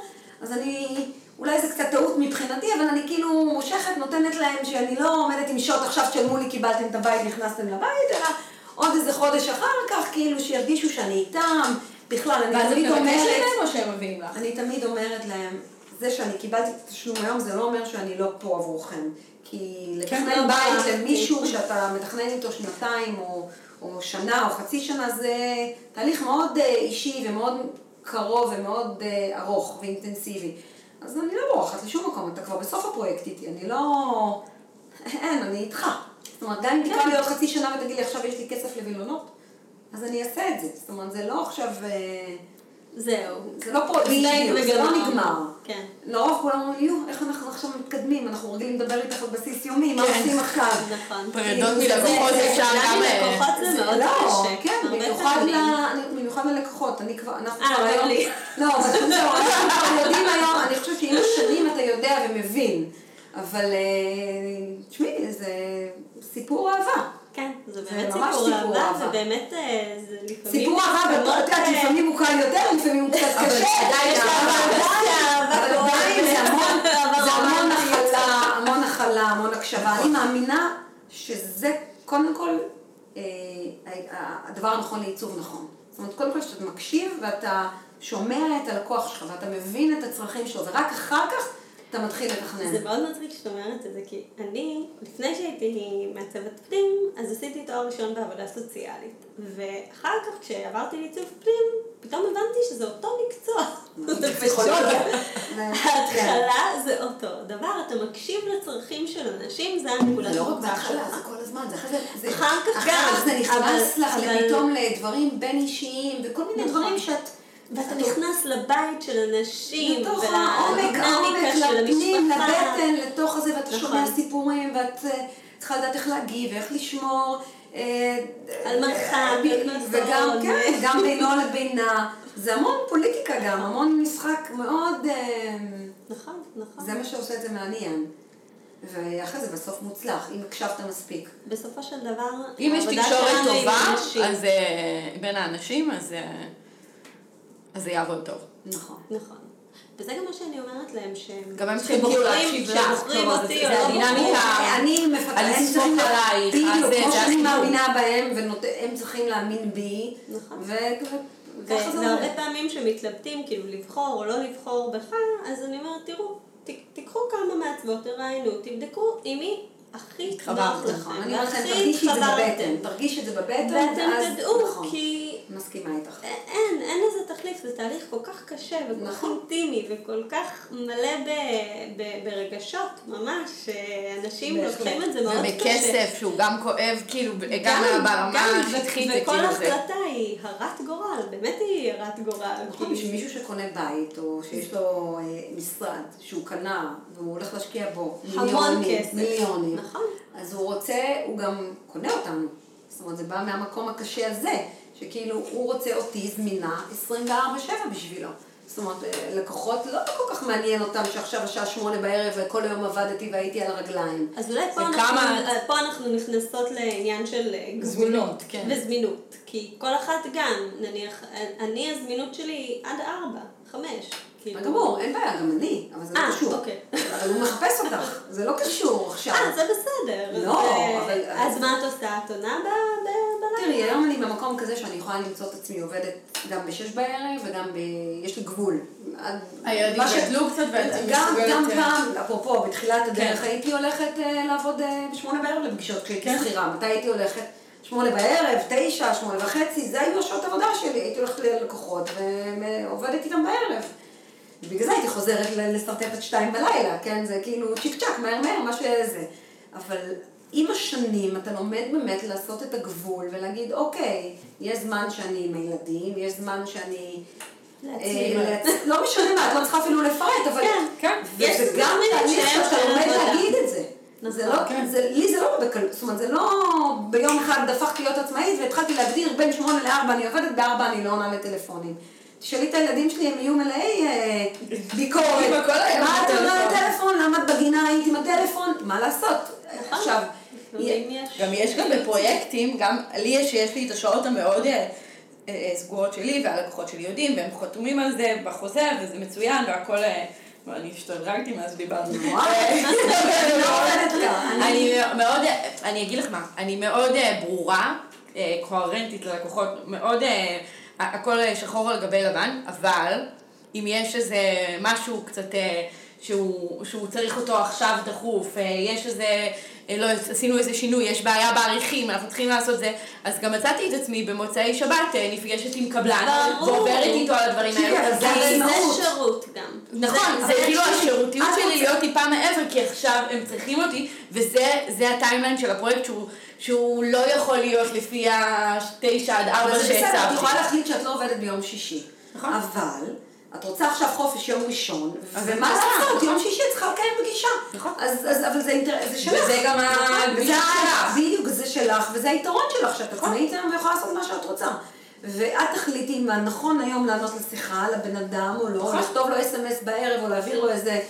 אז אני, אולי זה קצת טעות מבחינתי, אבל אני כאילו מושכת, נותנת להם שאני לא עומדת עם שוט, עכשיו תשלמו לי, קיבלתם את הבית, נכנסתם לבית, אלא עוד איזה חודש אחר כך, כאילו שירגישו שאני איתם, בכלל, אני
ואז את
תמיד
מבקשת
אומרת...
להם או שהם מביאים לך?
אני תמיד אומרת להם, זה שאני קיבלתי את התשלום היום, זה לא אומר שאני לא פה עבורכם. כי
לא
לתכנן בית
ברחתי.
למישהו שאתה מתכנן איתו שנתיים או, או שנה או חצי שנה, זה תהליך מאוד אה, אישי ומאוד קרוב ומאוד אה, ארוך ואינטנסיבי. אז אני לא בורחת לשום מקום, אתה כבר בסוף הפרויקט איתי, אני לא... אין, אני איתך. זאת אומרת, גם אם תקרא לי עוד חצי שנה ותגיד לי עכשיו יש לי כסף לווילונות, אז אני אעשה את זה. זאת אומרת, זה לא עכשיו... אה,
זהו.
זה לא בדיוק, זה לא. נגמר.
כן.
לרוב כולם אומרים, יו, איך אנחנו עכשיו מתקדמים, אנחנו רגילים לדבר איתך על בסיס יומי, מה
כן.
עושים עכשיו?
נכון.
פרידות
כאילו,
מלקוחות אפשר
גם.
אה,
מלקוחות זה מאוד
לא,
קשה.
כן, במיוחד ללקוחות, אני כבר, אנחנו
אה,
כבר
לא
היום,
לי.
לא, אבל אנחנו כבר יודעים היום, אני חושבת שעם השנים אתה יודע ומבין, אבל אה, תשמעי, זה סיפור אהבה.
כן, זה
זה
באמת
ממש
סיפור אהבה,
אהבה.
ובאמת אה, זה לפעמים...
סיפור אהבה, ואת
מאוד,
יודעת, לפעמים הוא קל יותר, לפעמים הוא קצת
אבל
קשה.
עדיין יש
אבל
אהבה
אבל. עדיין זה המון,
אבל
זה המון
רומנטית.
הכלה, המון הכלה, המון הקשבה. אני מאמינה שזה קודם כל אה, הדבר הנכון לעיצוב נכון. זאת אומרת, קודם כל שאתה מקשיב ואתה שומע את הלקוח שלך ואתה מבין את הצרכים שלו, ורק אחר כך אתה מתחיל לתכנן.
זה מאוד מצחיק שאת אומרת את זה, כי אני, לפני שהייתי מעצבת פנים, אז עשיתי תואר ראשון בעבודה סוציאלית. ואחר כך, כשעברתי לעיצוב פנים, פתאום הבנתי שזה אותו מקצוע. זה פשוט,
פסיכולוגיה. כן.
ההתחלה זה אותו דבר, אתה מקשיב לצרכים של אנשים, זה הנקודת
לא רק בהתחלה. זה כל הזמן, זה אחרי זה,
אחר כך
אחר
גם,
כך זה נכנס לך לפתאום לדברים בין אישיים, וכל מיני
נכון.
דברים שאת...
ואתה נכנס לבית של אנשים,
לתוך העומק, העומק, לפנים. לבטן, לתוך הזה, ואתה
נכון.
שומע סיפורים, ואת אה, צריכה לדעת איך להגיב, ואיך לשמור. אה,
על מרחק,
אה. וגם, כן, גם בינו לבינה. זה המון פוליטיקה גם, המון משחק מאוד...
נכון, נכון.
זה מה שעושה את זה מעניין. ואחרי זה בסוף מוצלח, אם הקשבת מספיק.
בסופו של דבר,
אם יש תקשורת טובה. אז בין האנשים, אז אז זה יעבוד טוב.
נכון.
נכון. וזה גם מה שאני אומרת להם, שהם...
גם הם צריכים כאילו להקשיב לך,
שבוחרים אותי
זה-
לא
הדינמיקה.
אני מפתחת, הם צריכים,
עלייך,
בדיוק, כמו
זה
שאני. מאמינה בהם, והם צריכים להאמין בי,
נכון.
ו- וככה זה
והרבה. פעמים שמתלבטים, כאילו לבחור או לא לבחור בך, אז אני אומרת, תראו, תיקחו כמה מעצבות, תראיינו, תבדקו עם מי הכי נוח לכם,
אני אומרת לכם, תרגישי את זה. בבטן, תרגיש את זה בבטן,
ואתם תדעו,
נכון,
כי
מסכימה איתך.
אין, אין לזה תחליף, זה תהליך כל כך קשה וכל כך
נכון.
אינטימי וכל כך מלא ב, ב, ברגשות, ממש, שאנשים
בהחלט.
לוקחים את זה מאוד קשה.
ובכסף, שהוא גם כואב, כאילו, גם ברמה השטחית, זה
וכל
כאילו זה.
החלטה היא הרת גורל, באמת היא הרת גורל.
נכון, בשביל מישהו שקונה בית, או שיש לו אה, משרד שהוא קנה, והוא הולך להשקיע בו
המון
מיליונים,
כסף.
מיליונים,
נכון.
אז הוא רוצה, הוא גם קונה אותם. זאת אומרת, זה בא מהמקום הקשה הזה, שכאילו הוא רוצה אותי זמינה 24/7 בשבילו. זאת אומרת, אה, לקוחות לא כל כך מעניין אותם שעכשיו השעה שמונה בערב וכל היום עבדתי והייתי על הרגליים.
אז אולי פה
זה
אנחנו,
כמה-
פה אנחנו נכנסות לעניין של אה,
זמינות,
גבולות
כן.
וזמינות. כי כל אחת גם, נניח, אני הזמינות שלי עד ארבע, חמש. כאילו.
גמור, אין בעיה, גם אני, אבל זה לא
אה,
קשור.
אוקיי.
אבל הוא מחפש אותך, זה לא קשור עכשיו.
אה, זה בסדר.
לא,
זה-
אבל-
אז מה את עושה? את עונה ב- ב-
תראי, היום אני במקום כזה שאני יכולה למצוא את עצמי עובדת גם בשש בערב וגם ב... יש לי גבול.
הילדים
מה ש-
גדלו קצת ואת
גם,
מסוגלת,
גם
אה,
פעם, אפרופו, בתחילת הדרך
כן.
הייתי הולכת אה, לעבוד אה, בשמונה בערב לפגישות כשהייתי
כן.
שכירה. מתי הייתי הולכת? שמונה בערב, תשע, שמונה וחצי, זה היו השעות עבודה שלי. הייתי הולכת ללקוחות ועובדת איתם בערב. בגלל זה הייתי חוזרת ל- לשרטט את שתיים בלילה, כן? זה כאילו צ'יק צ'אק, מהר מהר, מה שזה. אבל עם השנים אתה לומד באמת לעשות את הגבול ולהגיד, אוקיי, יש זמן שאני עם הילדים, יש זמן שאני... אה, לא משנה מה, את לא צריכה אפילו לפרט, אבל...
כן,
כן.
יש
וזה גם תהליך שאתה
של
לומד. להגיד את זה. זה לא,
כן.
זה, לי זה לא בקלות, זאת אומרת, זה לא ביום אחד הפכתי להיות עצמאית והתחלתי להגדיר בין שמונה לארבע אני עובדת, בארבע אני לא עונה לטלפונים. תשאלי את הילדים שלי, הם יהיו מלאי אה, ביקורת. מה את עונה
בטלפון?"
למה את בגינה היית עם הטלפון? מה לעשות? עכשיו,
לפעמים יש.
גם יש גם בפרויקטים, גם לי יש, יש לי את השעות המאוד אה, אה, סגורות שלי, והלקוחות שלי יודעים, והם חתומים על זה בחוזה, וזה מצוין, והכל... אה, אני השתדרגתי מאז.
אני לא.
אני מאוד, אני אגיד לך מה, אני מאוד ברורה, קוהרנטית ללקוחות, מאוד, הכל אה, שחור על גבי לבן, אבל אם יש איזה משהו קצת אה, שהוא, שהוא צריך אותו עכשיו דחוף, אה, יש איזה, לא עשינו איזה שינוי, יש בעיה בעריכים, אנחנו צריכים לעשות זה, אז גם מצאתי את עצמי במוצאי שבת נפגשת עם קבלן. ועוברת איתו על הדברים האלה.
אבל זה
שירות גם.
נכון, זה כאילו השירותיות שלי להיות טיפה מעבר, כי עכשיו הם צריכים אותי, וזה זה הטיימליין של הפרויקט שהוא, שהוא לא יכול להיות לפי ה-9 עד 4
אבל זה בסדר, את. יכולה להחליט שאת לא עובדת ביום שישי.
נכון.
אבל, את רוצה עכשיו חופש יום ראשון, ומה
את
לעשות. יום שישי את צריכה לקיים פגישה.
נכון.
אז, אבל זה שלך.
וזה גם
נכון,
הגמישות שלך.
בדיוק, זה שלך, וזה היתרון שלך, שאת
נכון.
עצמאית ויכולה לעשות מה שאת רוצה. ואת תחליטי מה נכון היום לענות לשיחה לבן אדם או לא, או
נכון.
לכתוב לו אס.אם.אס בערב, או להעביר לו איזה...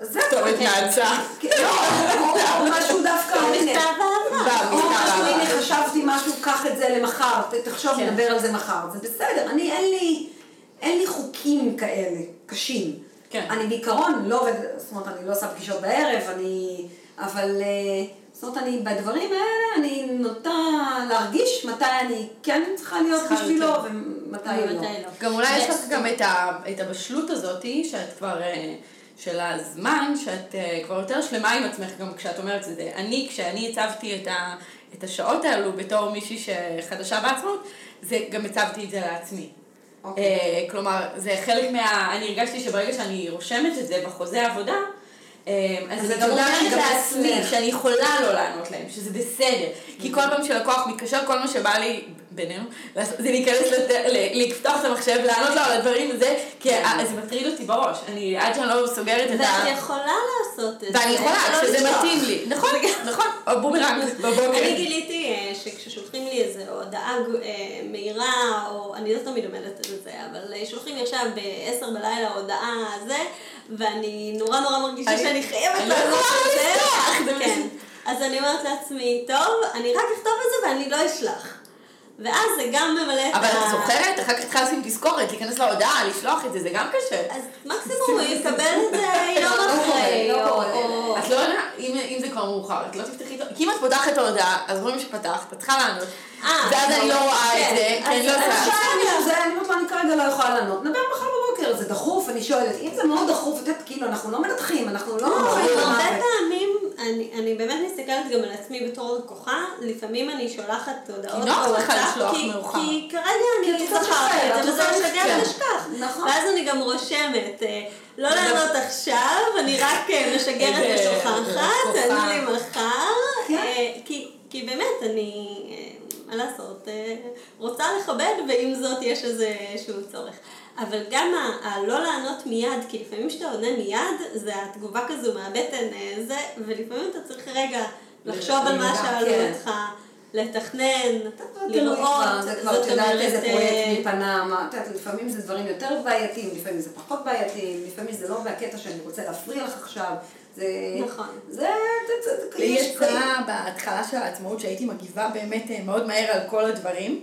זה
כתובת נאצה.
כן, לא, או- משהו דווקא. או משהו. הנה חשבתי משהו, קח את זה למחר, תחשוב,
כן.
נדבר על זה מחר. זה בסדר, אני אין לי, אין לי חוקים כאלה, קשים.
כן.
אני בעיקרון לא עובדת, זאת אומרת, אני לא עושה פגישות בערב, אני, אבל, אה, זאת אומרת, אני, בדברים האלה, אני נוטה להרגיש מתי אני כן צריכה להיות בשבילו,
יותר.
ומתי
ומתי
לא.
לא.
גם אולי יש לך גם את, הבשלות הזאתי, שאת כבר, אה, של הזמן, שאת אה, כבר יותר שלמה עם עצמך, גם כשאת אומרת את זה. אני, כשאני הצבתי את, ה, את השעות האלו בתור מישהי שחדשה בעצמאות, זה, גם הצבתי את זה לעצמי.
אוקיי.
אה, כלומר, זה חלק מה... אני הרגשתי שברגע שאני רושמת את זה בחוזה עבודה, אה, אז
אז
אני אומרת לעצמי. שאני יכולה לא לענות להם, שזה בסדר. כי כל פעם שלקוח מתקשר, כל מה שבא לי, בינינו, לעשות- זה להיכנס, לפתוח את המחשב, לענות לו על הדברים וזה, כי ה- זה מטריד אותי בראש. אני, עד שאני לא סוגרת את ה...
ואת יכולה לעשות את זה.
ואני יכולה,
לא
כשזה
לשכוח.
מתאים לי. נכון, נכון, או בומרנג בבוקר.
אני גיליתי אה, שכששולחים לי איזו הודעה אה, מהירה, או אני לא תמיד עומדת על זה, אבל אה, שולחים לי עכשיו ב-10 בלילה הודעה זה, ואני נורא נורא מרגישה
אני-
שאני חייבת
לא יכולה
את זה כן. אז אני אומרת לעצמי, טוב, אני רק אכתוב את זה ואני לא אשלח. ואז זה גם ממלא את
אבל את זוכרת? אחר כך צריכה לשים תזכורת, להיכנס להודעה, לשלוח את זה, זה גם קשה.
אז מקסימום הוא יקבל את זה יום
לא
אחרי,
לא.
את לא יודעת, אם, אם זה כבר מאוחר, את לא תפתחי את ה... כי אם את פותחת את ההודעה, אז רואים שפתחת, את צריכה לענות.
אה,
ואז אני לא רואה את
כן.
זה, כי אני לא
בסדר, זה, אני אומרת לו, אני כרגע לא יכולה לענות. נדבר מחר בבוקר, זה דחוף, אני שואלת. אם זה מאוד דחוף, את יודעת, כאילו, אנחנו לא מנתחים, אנחנו לא...
לא,
חיים
הרבה
במוות.
פעמים, אני, אני באמת מסתכלת גם על עצמי בתור לקוחה, לפעמים אני שולחת הודעות בוואטסאפ, כי-. כי כרגע אני זכרתי את זה, וזה משגע. ונשכח.
נכון.
ואז אני גם רושמת, אה, לא לענות עכשיו, אני רק אה, משגרת
איזה לקוחה.
תענו לי מחר,
כן.
אה, כי- כי באמת, אני, מה לעשות, רוצה לכבד, ועם זאת יש איזשהו צורך. אבל גם הלא לענות מיד, כי לפעמים כשאתה עונה מיד, זה התגובה כזו מהבטן, זה, ולפעמים אתה צריך רגע לחשוב על מה
כן.
שאלו אותך, לתכנן,
תלוי
לראות,
זה כבר,
זאת
את יודעת איזה
אה,
פרויקט מי פנה, מה, את יודעת, לפעמים זה דברים יותר בעייתיים, לפעמים זה פחות בעייתיים, לפעמים זה לא בקטע שאני רוצה להפריע לך עכשיו, זה...
נכון.
זה... זה- זה- זה-
לי יצא בהתחלה של העצמאות שהייתי מגיבה באמת אה, מאוד מהר על כל הדברים.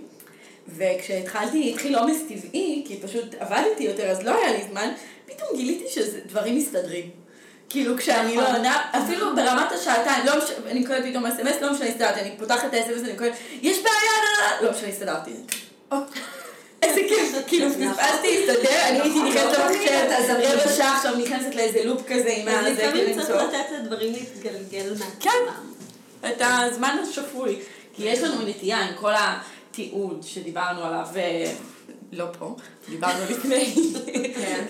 וכשהתחלתי, התחיל עומס טבעי, כי פשוט עבדתי יותר, אז לא היה לי זמן, פתאום גיליתי שדברים מסתדרים. כאילו כשאני לא עונה, אפילו ברמת השעתיים, לא משנה, אני מקבלת פתאום אס.אם.אס, לא משנה, הסתדרתי, אני פותחת את האס.אם.אס ואני מקבלת, יש בעיה, לא, לא, לא משנה, הסתדרתי. איזה כיף, כאילו פספסתי, הסתדר, אני הייתי נכנסת למחשב, רבע שעה עכשיו נכנסת לאיזה לופ כזה עם הזה,
לפעמים צריך. לתת לדברים להתגלגל
כן.
מעצמם.
את הזמן השפוי. כי יש לנו נטייה עם כל התיעוד שדיברנו עליו, אה, לא פה, דיברנו לפני,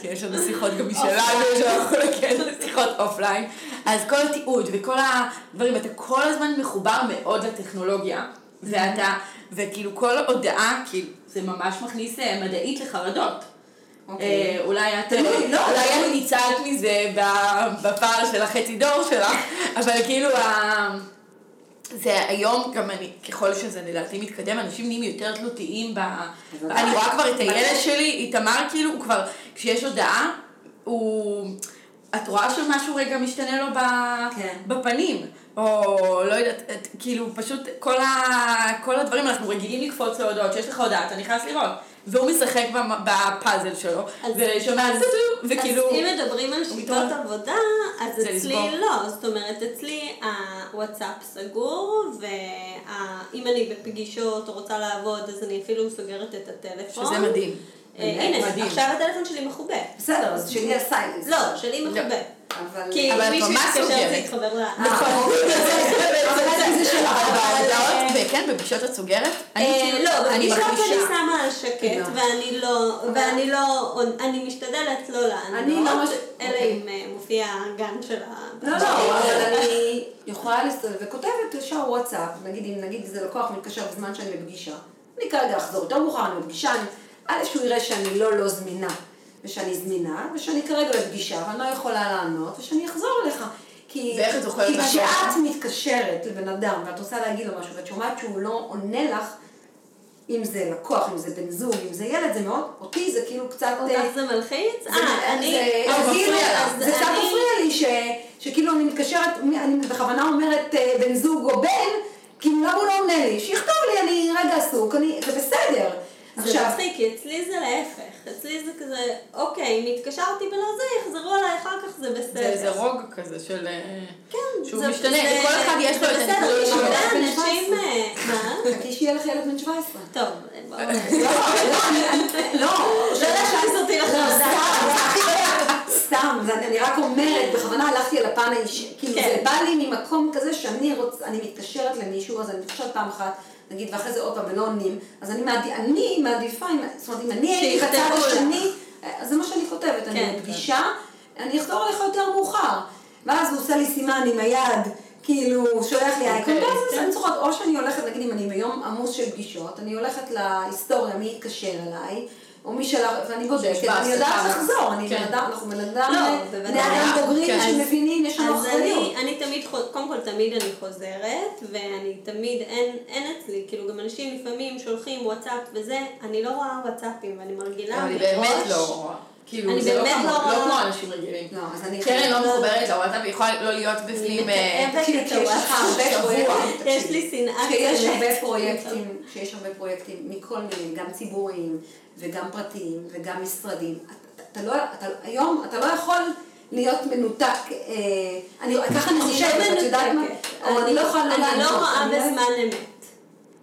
כי יש לנו שיחות גם משלנו, שאנחנו כן, שיחות אופליין. אז כל התיעוד וכל הדברים, אתה כל הזמן מחובר מאוד לטכנולוגיה, ואתה, וכאילו כל הודעה, כאילו, זה ממש מכניס אה, מדעית לחרדות.
אוקיי.
אה, אולי את,
תלוי, לא,
אולי ניצלת מזה בפער של החצי דור שלך, אבל כאילו, זה היום, גם אני, ככל שזה לדעתי מתקדם, אנשים נהיים יותר תלותיים ב... אני רואה כבר את הילד. שלי, איתמר, כאילו, הוא כבר, כשיש הודעה, הוא... את רואה שמשהו רגע משתנה לו ב...
כן.
בפנים, או לא יודעת, כאילו פשוט כל, ה... כל הדברים, אנחנו רגילים לקפוץ להודעות, שיש לך הודעה, אתה נכנס לראות, והוא משחק בפאזל שלו,
אז-
ושומע
אז-
טו-טו, וכאילו,
אז אם מדברים על שיטות. עבודה, אז
זה
אצלי. לא. זאת אומרת, אצלי הוואטסאפ סגור, ואם אני בפגישות או רוצה לעבוד, אז אני אפילו סוגרת את הטלפון.
שזה מדהים.
אה, הנה. עכשיו הטלפון שלי מכובה.
בסדר, אז שלי הסיילנס.
לא, שלי מכובה.
אבל...
כי מישהו יתקשר
סוגרת.
להתחבר ל...
נכון. אבל זה שלך.
אבל בהודעות, וכן, בפגישות את סוגרת?
אה,
כאילו-
לא, בפגישות אני. שמה על שקט,
לא.
ואני לא, ואני לא, אני משתדלת לא
לא
לענות, אלא
אוקיי.
אם אה, מופיע הגן של ה...
לא, לא, אבל אני יכולה להסתובב וכותבת ישר וואטסאפ, נגיד אם נגיד איזה לקוח מתקשר בזמן שאני בפגישה, אני כרגע אחזור יותר מאוחר, אני בפגישה, א' שהוא יראה שאני לא לא זמינה, ושאני זמינה, ושאני כרגע בפגישה ואני לא יכולה לענות, ושאני אחזור אליך. כי
ואיך את זוכרת
כי
מה
כשאת? מתקשרת לבן אדם ואת רוצה להגיד לו משהו ואת שומעת שהוא לא עונה לך, אם זה לקוח, אם זה בן זוג, אם זה ילד, זה מאוד, אותי זה כאילו קצת... אה,
אותך זה מלחיץ? אה, אני...
זה- כאילו-. זה קצת מפריע לי ש- שכאילו אני מתקשרת, אני בכוונה אומרת אה, בן זוג או בן, כאילו למה הוא לא עונה לי? שיכתוב לי, אני רגע עסוק, זה בסדר.
זה
עכשיו,
מצחיק, כי אצלי זה להפך. אצלי זה כזה, אוקיי, אם התקשרתי ולא זה, יחזרו אליי אחר כך, זה בסדר.
זה איזה רוג כזה של... אה,
כן,
שהוא
זה-
משתנה,
זה-
לכל אחד יש לו
זה
את
בסדר,
הנקודות שלו.
הרבה
בן
אנשים...
17.
אה, מה?
חכי שיהיה לך ילד בן 17.
טוב, בואו.
לא, לא, אני- לא,
לא להכניס אותי
לא,
לחרדה.
סתם, אני רק אומרת, בכוונה הלכתי על הפן האישי, כאילו
כן.
זה בא לי ממקום כזה שאני רוצה, אני מתקשרת למישהו, אז אני מתקשרת פעם אחת, נגיד, ואחרי זה עוד פעם ולא עונים, אז אני מעדיפה, אני מעדיפה, זאת אומרת, אם אני הייתי בצד. השני, אז זה מה שאני כותבת,
כן,
אני בפגישה, אני אחזור אליך יותר מאוחר, ואז הוא עושה לי סימן עם היד. כאילו, שולח לי אייקון,
אוקיי.
ואז אני זוכרת, או שאני הולכת, נגיד אם אני ביום עמוס של פגישות, אני הולכת להיסטוריה, מי התקשר אליי, או מי שלח, ואני בודקת, אני יודעת. לחזור, אני
כן.
בן אדם, אנחנו בן אדם,
לא,
בני. אדם בוגרים
כן.
שמבינים, יש לנו אחריות.
אני, אני תמיד, קודם כל תמיד אני חוזרת, ואני תמיד, אין, אצלי, כאילו גם אנשים לפעמים שולחים וואטסאפ וזה, אני לא רואה וואטסאפים, ואני מרגילה
אני. באמת לא רואה. כאילו, זה לא כמו-
לא
לא. כמו אנשים רגילים.
לא, אז אני...
קרן לא
לא-
מחוברת לוואטסאפ, היא יכולה לא להיות בפנים... אה,
הוואטסאפ.
פרויקטים,
יש לי שנאה כזאת.
הרבה פרויקטים, כשיש הרבה פרויקטים מכל מיני, גם ציבוריים וגם פרטיים וגם משרדים, אתה- אתה לא, אתה, היום אתה לא יכול להיות מנותק, אה, אני, ככה אני חושבת, את יודעת מה? אני לא יכולה
אני לא רואה בזמן אמת.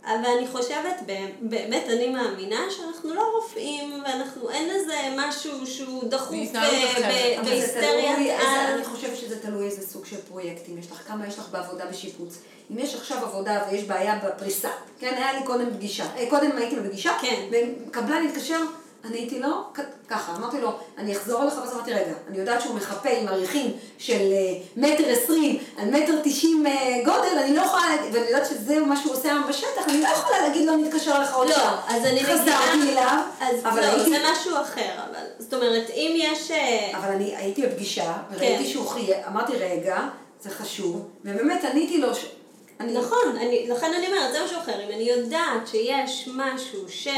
אבל אני חושבת, באמת אני מאמינה שאנחנו לא רופאים, ואנחנו, אין איזה משהו שהוא דחוף
בהתנהלות
ב-
אחרת.
ב-
אבל זה תלוי,
בהיסטריית
איזה-
על.
אני חושבת שזה תלוי איזה סוג של פרויקטים יש לך, כמה יש לך בעבודה בשיפוץ. אם יש עכשיו עבודה ויש בעיה בפריסה, כן, היה לי קודם פגישה, אה, קודם הייתי בפגישה,
כן.
וקבלן התקשר, אני הייתי לו, כ- ככה, אמרתי לו, אני אחזור אליך, ואז אמרתי, רגע, אני יודעת שהוא מחפה עם עריכים של אה, מטר עשרים על מטר תשעים אה, גודל, אני לא יכולה, ואני יודעת שזה מה שהוא עושה היום בשטח, אני לא יכולה להגיד לו, נתקשר לך עוד
לא,
שעה.
אז אני
חזרתי
מגיעה-
אליו,
אז
אבל
לא,
הייתי...
זה משהו אחר, אבל, זאת אומרת, אם יש... אה,
אבל אני הייתי בפגישה, וראיתי
כן.
שהוא חייב, אמרתי, רגע, זה חשוב, ובאמת עניתי לו. אני...
נכון, אני, לכן אני אומרת, זה משהו אחר, אם אני יודעת שיש משהו ש...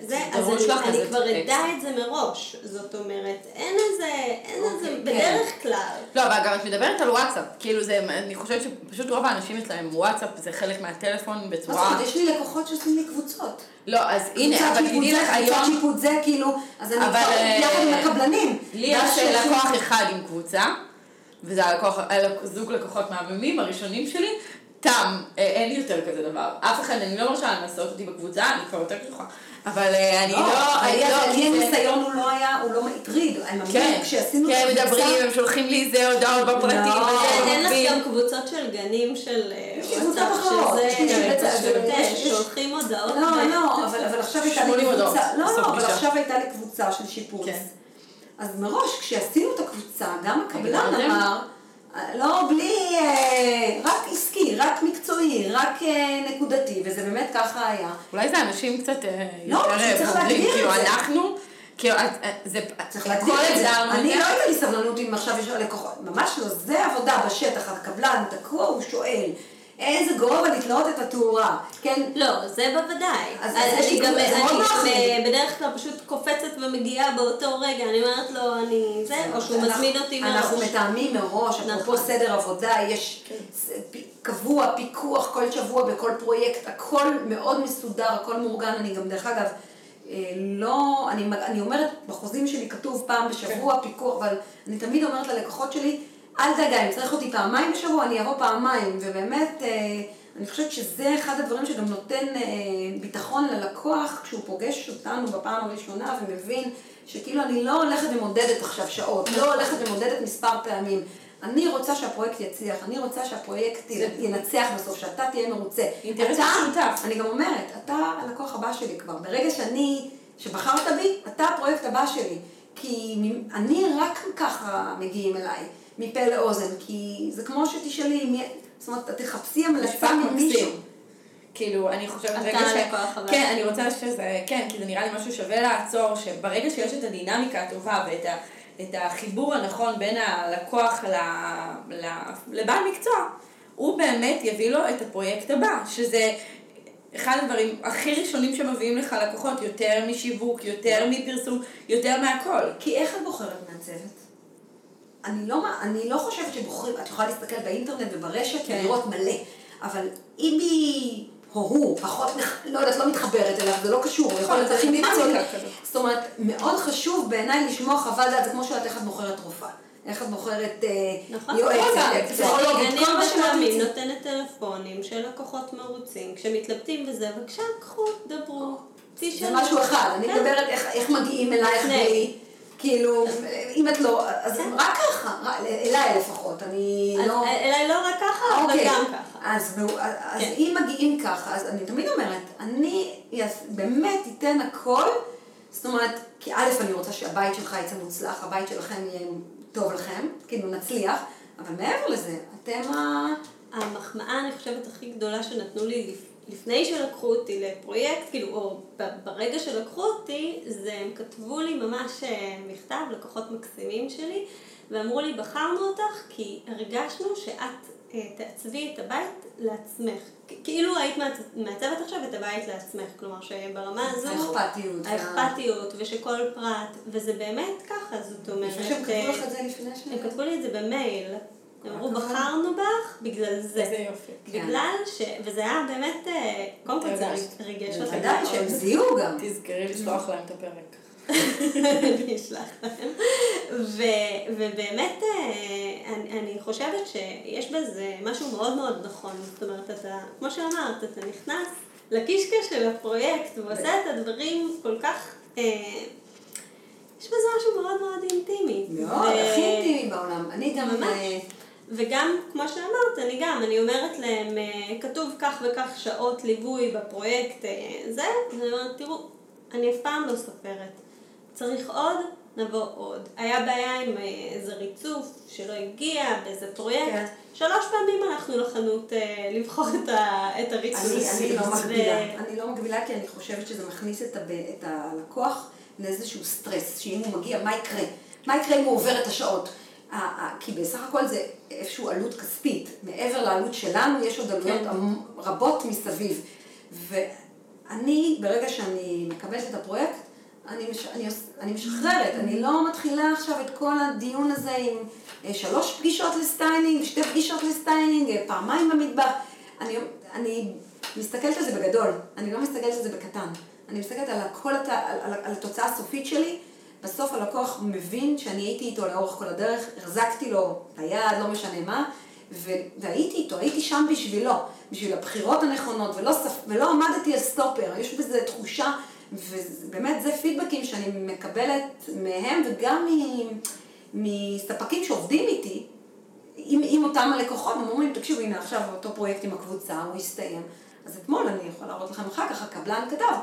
זה, אז אני,
לך
אני כבר אדע. את זה מראש. זאת אומרת, אין איזה, אין איזה,
אוקיי,
בדרך כלל.
לא, אבל גם את מדברת על וואטסאפ. כאילו זה, אני חושבת שפשוט רוב האנשים אצלם וואטסאפ זה חלק מהטלפון
מה זאת
בצורה...
אומרת, יש לי לקוחות שעושים לי קבוצות.
לא, אז הנה,
קבוצת
אבל
זה,
לך
קבוצת
היום...
שיפוט זה, כאילו, אז אני כבר
אה,
יחד עם הקבלנים.
לי יש לקוח אחד עם קבוצה, וזה הלקוח, זוג לקוחות מהממים הראשונים שלי, תם, אה, אין יותר כזה דבר. אף אחד, אני לא מרשה לעשות אותי בקבוצה, אני כבר יותר קשוחה. אבל אה, אני לא, אני לא...
לי הניסיון הוא לא היה, הוא לא הטריד.
כן,
כשעשינו
כן, מדברים, הם שולחים לי איזה הודעות בפרטים.
לא.
אין לך גם קבוצות של גנים של
יש לי קבוצות אחרות.
שולחים הודעות.
לא, לא, אבל עכשיו הייתה לי קבוצה, לא, לא, אבל עכשיו הייתה לי קבוצה של שיפוץ. אז מראש, כשעשינו את הקבוצה, גם הקבלן אמר, לא, בלי, אה, רק עסקי, רק מקצועי, רק אה, נקודתי, וזה באמת ככה היה.
אולי זה אנשים קצת
לא,
יותר
בוגרים,
כאילו אנחנו... כאילו, זה,
צריך להגדיר את זה. אני לא הייתה לי סבלנות אם עכשיו יש לקוחות, ממש לא, זה עבודה בשטח, הקבלן תקוע, הוא שואל. איזה גובה לתלות את התאורה, כן?
לא, זה בוודאי. אז אני גם, אני בדרך כלל פשוט קופצת ומגיעה באותו רגע, אני אומרת לו, אני זה, או שהוא מזמין אותי מראש.
אנחנו מתאמים מראש, אפרופו נכון. סדר עבודה, יש. קבוע, פיקוח כל שבוע בכל פרויקט, הכל מאוד מסודר, הכל מאורגן, אני גם, דרך אגב, אה, לא, אני, אני אומרת, בחוזים שלי כתוב פעם בשבוע כן. פיקוח, אבל אני תמיד אומרת ללקוחות שלי, אל דאגה, אם צריך אותי פעמיים בשבוע, אני אבוא פעמיים, ובאמת, אה, אני חושבת שזה אחד הדברים שגם נותן אה, ביטחון ללקוח כשהוא פוגש אותנו בפעם הראשונה ומבין שכאילו אני לא הולכת ומודדת עכשיו שעות, לא הולכת ומודדת מספר פעמים. אני רוצה שהפרויקט יצליח, אני רוצה שהפרויקט ינצח בסוף, שאתה תהיה מרוצה.
אינטרס משותף.
אני גם אומרת, אתה הלקוח הבא שלי כבר. ברגע שאני, שבחרת בי, אתה הפרויקט הבא שלי. כי אני רק ככה מגיעים אליי. מפה לאוזן, כי זה כמו שתשאלי, מי... זאת אומרת, תחפשי המלצה ממישהו.
כאילו, אני חושבת רגע ש... כן, אני רוצה שזה, כן, כי זה נראה לי משהו שווה לעצור, שברגע שיש את הדינמיקה הטובה ואת ה, את החיבור הנכון בין הלקוח ל, ל, לבעל מקצוע, הוא באמת יביא לו את הפרויקט הבא, שזה אחד הדברים הכי ראשונים שמביאים לך לקוחות, יותר משיווק, יותר מפרסום, יותר מהכל.
כי איך את בוחרת מעצבת? אני לא, אני לא חושבת שבוחרים, את יכולה להסתכל באינטרנט וברשת כן. ולראות מלא, אבל אם היא או הוא פחות, לא יודעת, לא מתחברת אליו, זה לא קשור, הוא יכול להיות הכי מקצועי. זאת אומרת, מאוד חשוב בעיניי לשמוע חוות דעת, זה כמו שאת איך את בוחרת רופאה. איך את בוחרת אה,
נכון, יועצת, פסיכולוגית, כל מה שמאמין נותנת טלפונים של לקוחות מרוצים, כשמתלבטים וזה, בבקשה, קחו, דברו.
זה משהו אחד, אני כן. מדברת איך מגיעים אלייך בלי... כאילו, אם את לא, אז כן. רק ככה, אליי לפחות, אני לא...
אליי לא רק ככה, אבל אוקיי. גם ככה.
אז כן. אם מגיעים ככה, אז אני תמיד אומרת, אני באמת אתן הכל, זאת אומרת, כי א', אני רוצה שהבית שלך יצא מוצלח, הבית שלכם יהיה טוב לכם, כאילו נצליח, אבל מעבר לזה, אתם ה...
המחמאה, אני חושבת, הכי גדולה שנתנו לי לפני שלקחו אותי לפרויקט, כאילו, או ברגע שלקחו אותי, זה הם כתבו לי ממש אה, מכתב, לקוחות מקסימים שלי, ואמרו לי, בחרנו אותך כי הרגשנו שאת אה, תעצבי את הבית לעצמך. כאילו היית מעצבת עכשיו את הבית לעצמך, כלומר שברמה הזו...
האכפתיות.
האכפתיות, ושכל פרט, וזה באמת ככה, זאת אומרת...
אני חושבת שהם כתבו לך את זה לפני ש...
הם כתבו לי את זה במייל. הם אמרו, בחרנו בך בגלל זה.
איזה יופי.
בגלל ש... וזה היה באמת, אה, קודם כל זה ריגש אותי.
בוודאי, שהם זיהו גם.
תזכרי לשלוח להם את הפרק.
אני אשלח להם. ובאמת, אה, אני חושבת שיש בזה משהו מאוד מאוד נכון. זאת אומרת, אתה, כמו שאמרת, אתה נכנס לקישקע של הפרויקט ועושה את הדברים כל כך... אה, יש בזה משהו מאוד מאוד אינטימי.
מאוד, הכי אינטימי בעולם. אני גם... ממש.
וגם, כמו שאמרת, אני גם, אני אומרת להם, אה, כתוב כך וכך שעות ליווי בפרויקט אה, זה, אני אומרת, תראו, אני אף פעם לא סופרת. צריך עוד, נבוא עוד. היה בעיה עם אה, איזה ריצוף שלא הגיע באיזה פרויקט. כן. שלוש פעמים הלכנו לחנות לבחור את, ה, את הריצוף.
אני, אני לא מגבילה. ו... אני לא מגבילה כי אני חושבת שזה מכניס את, הב, את הלקוח לאיזשהו סטרס, שאם הוא מגיע, מה יקרה? מה יקרה אם הוא עובר את השעות? כי בסך הכל זה איזושהי עלות כספית. מעבר לעלות שלנו, יש עוד עלויות כן. רבות מסביב. ואני, ברגע שאני מקבלת את הפרויקט, אני, מש, אני, אני משחררת, אני לא מתחילה עכשיו את כל הדיון הזה עם אה, שלוש פגישות לסטיילינג, שתי פגישות לסטיילינג, אה, פעמיים במטבח. אני, אני מסתכלת על זה בגדול, אני לא מסתכלת על זה בקטן. אני מסתכלת על, הכל, על, על, על התוצאה הסופית שלי, בסוף הלקוח מבין שאני הייתי איתו לאורך כל הדרך, החזקתי לו את לא משנה מה, והייתי איתו, הייתי שם בשבילו, בשביל הבחירות הנכונות, ולא, ספ... ולא עמדתי על סטופר, יש בזה תחושה, ובאמת זה פידבקים שאני מקבלת מהם, וגם מספקים שעובדים איתי, עם, עם אותם הלקוחות, הם אומרים, תקשיבו, הנה עכשיו אותו פרויקט עם הקבוצה, הוא הסתיים. אז אתמול, אני יכולה להראות לכם אחר כך, הקבלן כתב,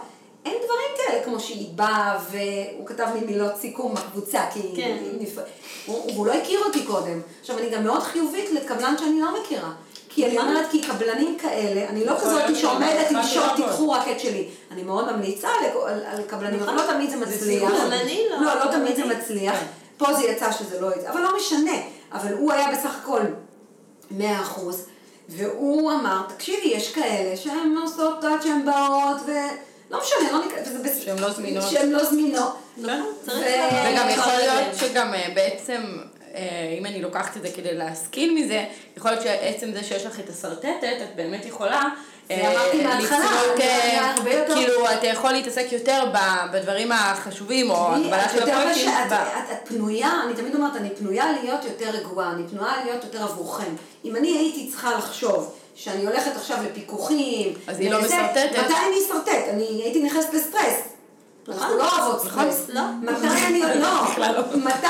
אין דברים כאלה כמו שהיא באה והוא כתב לי מילות סיכום בקבוצה, כי...
כן.
נפ... הוא, הוא לא הכיר אותי קודם. עכשיו, אני גם מאוד חיובית לקבלן שאני לא מכירה. כי אני אומרת, כי קבלנים כאלה, אני לא כזאת שעומדת עם שוט. תיקחו רק את שלי. אני מאוד ממליצה על, קבלנים, אבל
נכון.
לא תמיד זה מצליח.
לא.
לא, לא תמיד זה מצליח.
כן.
פה זה יצא שזה לא יצא, אבל לא משנה. אבל הוא היה בסך הכל 100 אחוז, והוא אמר, תקשיבי, יש כאלה שהן עושות עד שהן באות, ולא משנה, לא ניכנס, וזה בסדר.
שהן לא זמינות.
שהן לא זמינות.
נכון, צריך
ו-
לעבור
וגם יכול להיות. שגם אה, בעצם, אה, אם אני לוקחת את זה כדי להשכיל מזה, יכול להיות שעצם זה שיש לך את השרטטת, את באמת יכולה... אה,
יותר-
כאילו, אתה יכול להתעסק יותר בדברים החשובים, או הגבלה
את
של הפרויקטים.
את פנויה, אני תמיד אומרת, אני פנויה להיות יותר רגועה, אני פנויה להיות יותר עבורכם. אם אני הייתי צריכה לחשוב שאני הולכת עכשיו לפיקוחים,
אז היא לא
לזה,
משרטטת.
מתי אני אשרטט? אני הייתי נכנסת לסטרס. אנחנו לא אוהבות
נכון.
סטרס.
לא.
מתי אני, לא,
לא.
מתי,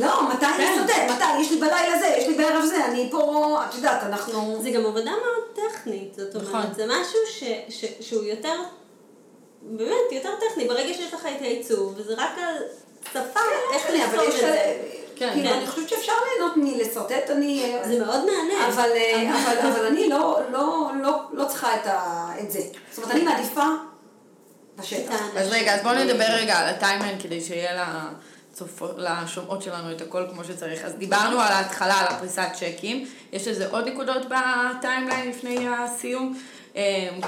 לא, מתי אני
כן.
אשרטט? מתי? יש לי בלילה זה, יש לי בערב זה, אני פה, את יודעת, אנחנו...
זה גם עבודה מאוד טכנית, זאת
נכון.
אומרת, זה משהו שהוא יותר, באמת, יותר טכני, ברגע שיש לך את העיצוב, וזה רק על שפה, איך
טכני, אבל
לכתוב
יש...
את זה.
כן.
כאילו,
כן.
אני חושבת שאפשר ליהנות מלשרטט, אני...
זה מאוד מעניין.
אבל, אה, אבל, אבל אני לא, לא, לא, לא צריכה את, ה, את זה. זאת אומרת, אני מעדיפה בשטח.
אז רגע, אז בואו נדבר רגע על הטיימליין כדי שיהיה לצופו- לשומעות שלנו את הכל כמו שצריך. אז דיברנו על ההתחלה, על הפריסת צ'קים. יש לזה עוד נקודות בטיימליין לפני הסיום? אמ,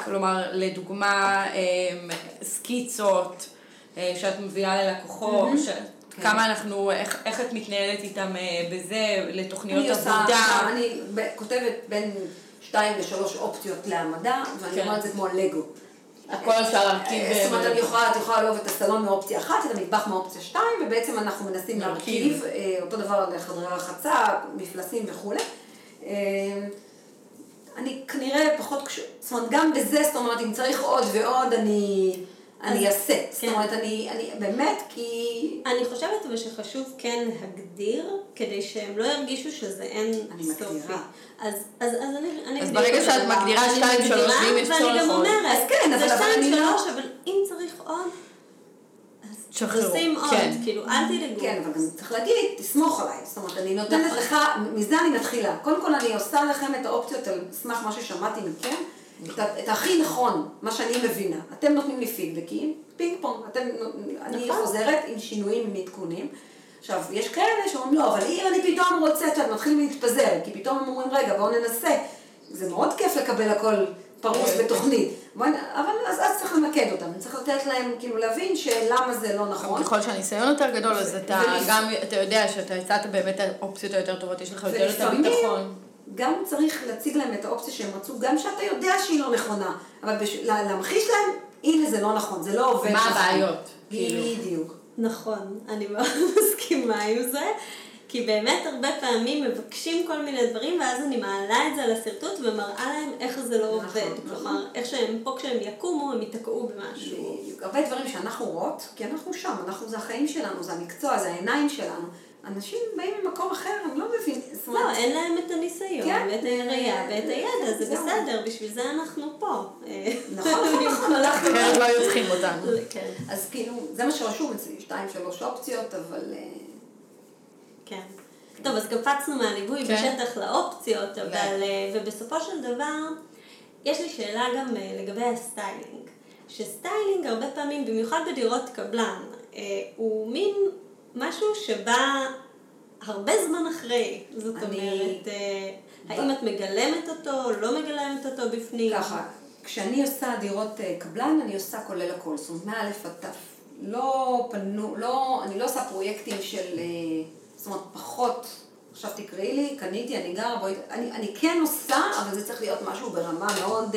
כלומר, לדוגמה, אמ, סקיצות אה, שאת מביאה ללקוחות, ש- כמה אנחנו, איך, איך את מתנהלת איתם אה, בזה, לתוכניות
אני עושה,
עבודה?
אני ב- כותבת בין שתיים לשלוש אופציות להעמדה, ואני
כן.
אומרת את זה כמו לגו.
הכל אפשר להרכיב.
אה, זאת אומרת,
אה,
אני יכולה, את יכולה לאהוב את הסלון מאופציה אחת, את המטבח מאופציה שתיים, ובעצם אנחנו מנסים
להרכיב.
אה, אותו דבר לחדרי רחצה, מפלסים וכולי. אה, אני כנראה פחות קשור, זאת אומרת, גם בזה, זאת אומרת, אם צריך עוד ועוד, אני, אני אעשה. זאת
כן.
אומרת, אני, אני, באמת, כי...
אני חושבת אבל שחשוב כן להגדיר, כדי שהם לא ירגישו שזה אין
אני
סופי.
מגדירה.
אז, אז, אז אני, אני
אז ברגע שאת. מגדירה
אני
שתיים,
מגדירה,
שלוש, ואם יש צורך
ואני גם
עוד.
אומרת,
אז כן, אבל-
זה
אבל
שתיים,
אני לא-
שלוש, אבל אם צריך עוד,
שחררו,
תשים עוד,
כן.
כאילו, אל תדאגו.
כן, אבל גם צריך להגיד, תסמוך עליי. זאת אומרת, אני נותנת
נכון.
לך, מזה אני מתחילה. קודם כל, אני עושה לכם את האופציות על סמך מה ששמעתי מכם, את, את הכי נכון, מה שאני מבינה. אתם נותנים לי פידבקים, פינג פונג, אתם, אני
נכון.
חוזרת עם שינויים, עם עדכונים. עכשיו, יש כאלה שאומרים, לא, אבל אם אני פתאום רוצה, את יודעת, מתחילים להתפזר, כי פתאום הם אומרים, רגע, בואו ננסה. זה מאוד כיף לקבל הכל פרוס
כן.
בתוכנית. בואי נ- אבל אז, אז צריך למקד אותם, צריך לתת להם, כאילו, להבין שלמה זה לא נכון.
ככל שהניסיון יותר גדול, אז אתה גם, אתה יודע שאתה הצעת באמת האופציות היותר טובות, יש לך יותר את הביטחון.
גם צריך להציג להם את האופציה שהם רצו, גם שאתה יודע שהיא לא נכונה, אבל בש... לה- להמחיש להם, הנה זה לא נכון, זה לא עובד
מה. הבעיות, כאילו.
בדיוק.
נכון, אני מאוד מסכימה עם זה, כי באמת הרבה פעמים מבקשים כל מיני דברים, ואז אני מעלה את זה לשרטוט ומראה להם איך זה לא
נכון,
עובד.
נכון.
כלומר, איך שהם פה כשהם יקומו, הם ייתקעו במשהו.
בדיוק. הרבה דברים שאנחנו רואות, כי אנחנו שם, אנחנו, זה החיים שלנו, זה המקצוע, זה העיניים שלנו. אנשים באים ממקום אחר, הם לא מבינים. זאת
לא,
אומרת,
אין להם את הניסיון,
כן.
ואת היריעה, ואת הידע, זה
זהו.
בסדר, בשביל זה אנחנו פה.
נכון, נכון, נכון, אנחנו
אחרת לא היו צריכים אותנו.
כן,
אז כאילו, זה מה שרשום אצלי, שתיים, שלוש אופציות, אבל... אה,
כן. טוב, אז קפצנו מהליווי
כן.
בשטח לאופציות, אבל, אה, ובסופו של דבר, יש לי שאלה גם אה, לגבי הסטיילינג. שסטיילינג הרבה פעמים, במיוחד בדירות קבלן, אה, הוא מין משהו שבא הרבה זמן אחרי. זאת
אני-
אומרת, אה, האם את מגלמת אותו, לא מגלמת אותו בפנים?
ככה, כשאני עושה דירות אה, קבלן, אני עושה כולל הכל, זאת אומרת, מא' עד ת'. לא פנו, לא, אני לא עושה פרויקטים של, אה, זאת אומרת, פחות, עכשיו תקראי לי, קניתי, אני גרה, בואי, אני, אני כן עושה, אבל זה צריך להיות משהו ברמה מאוד,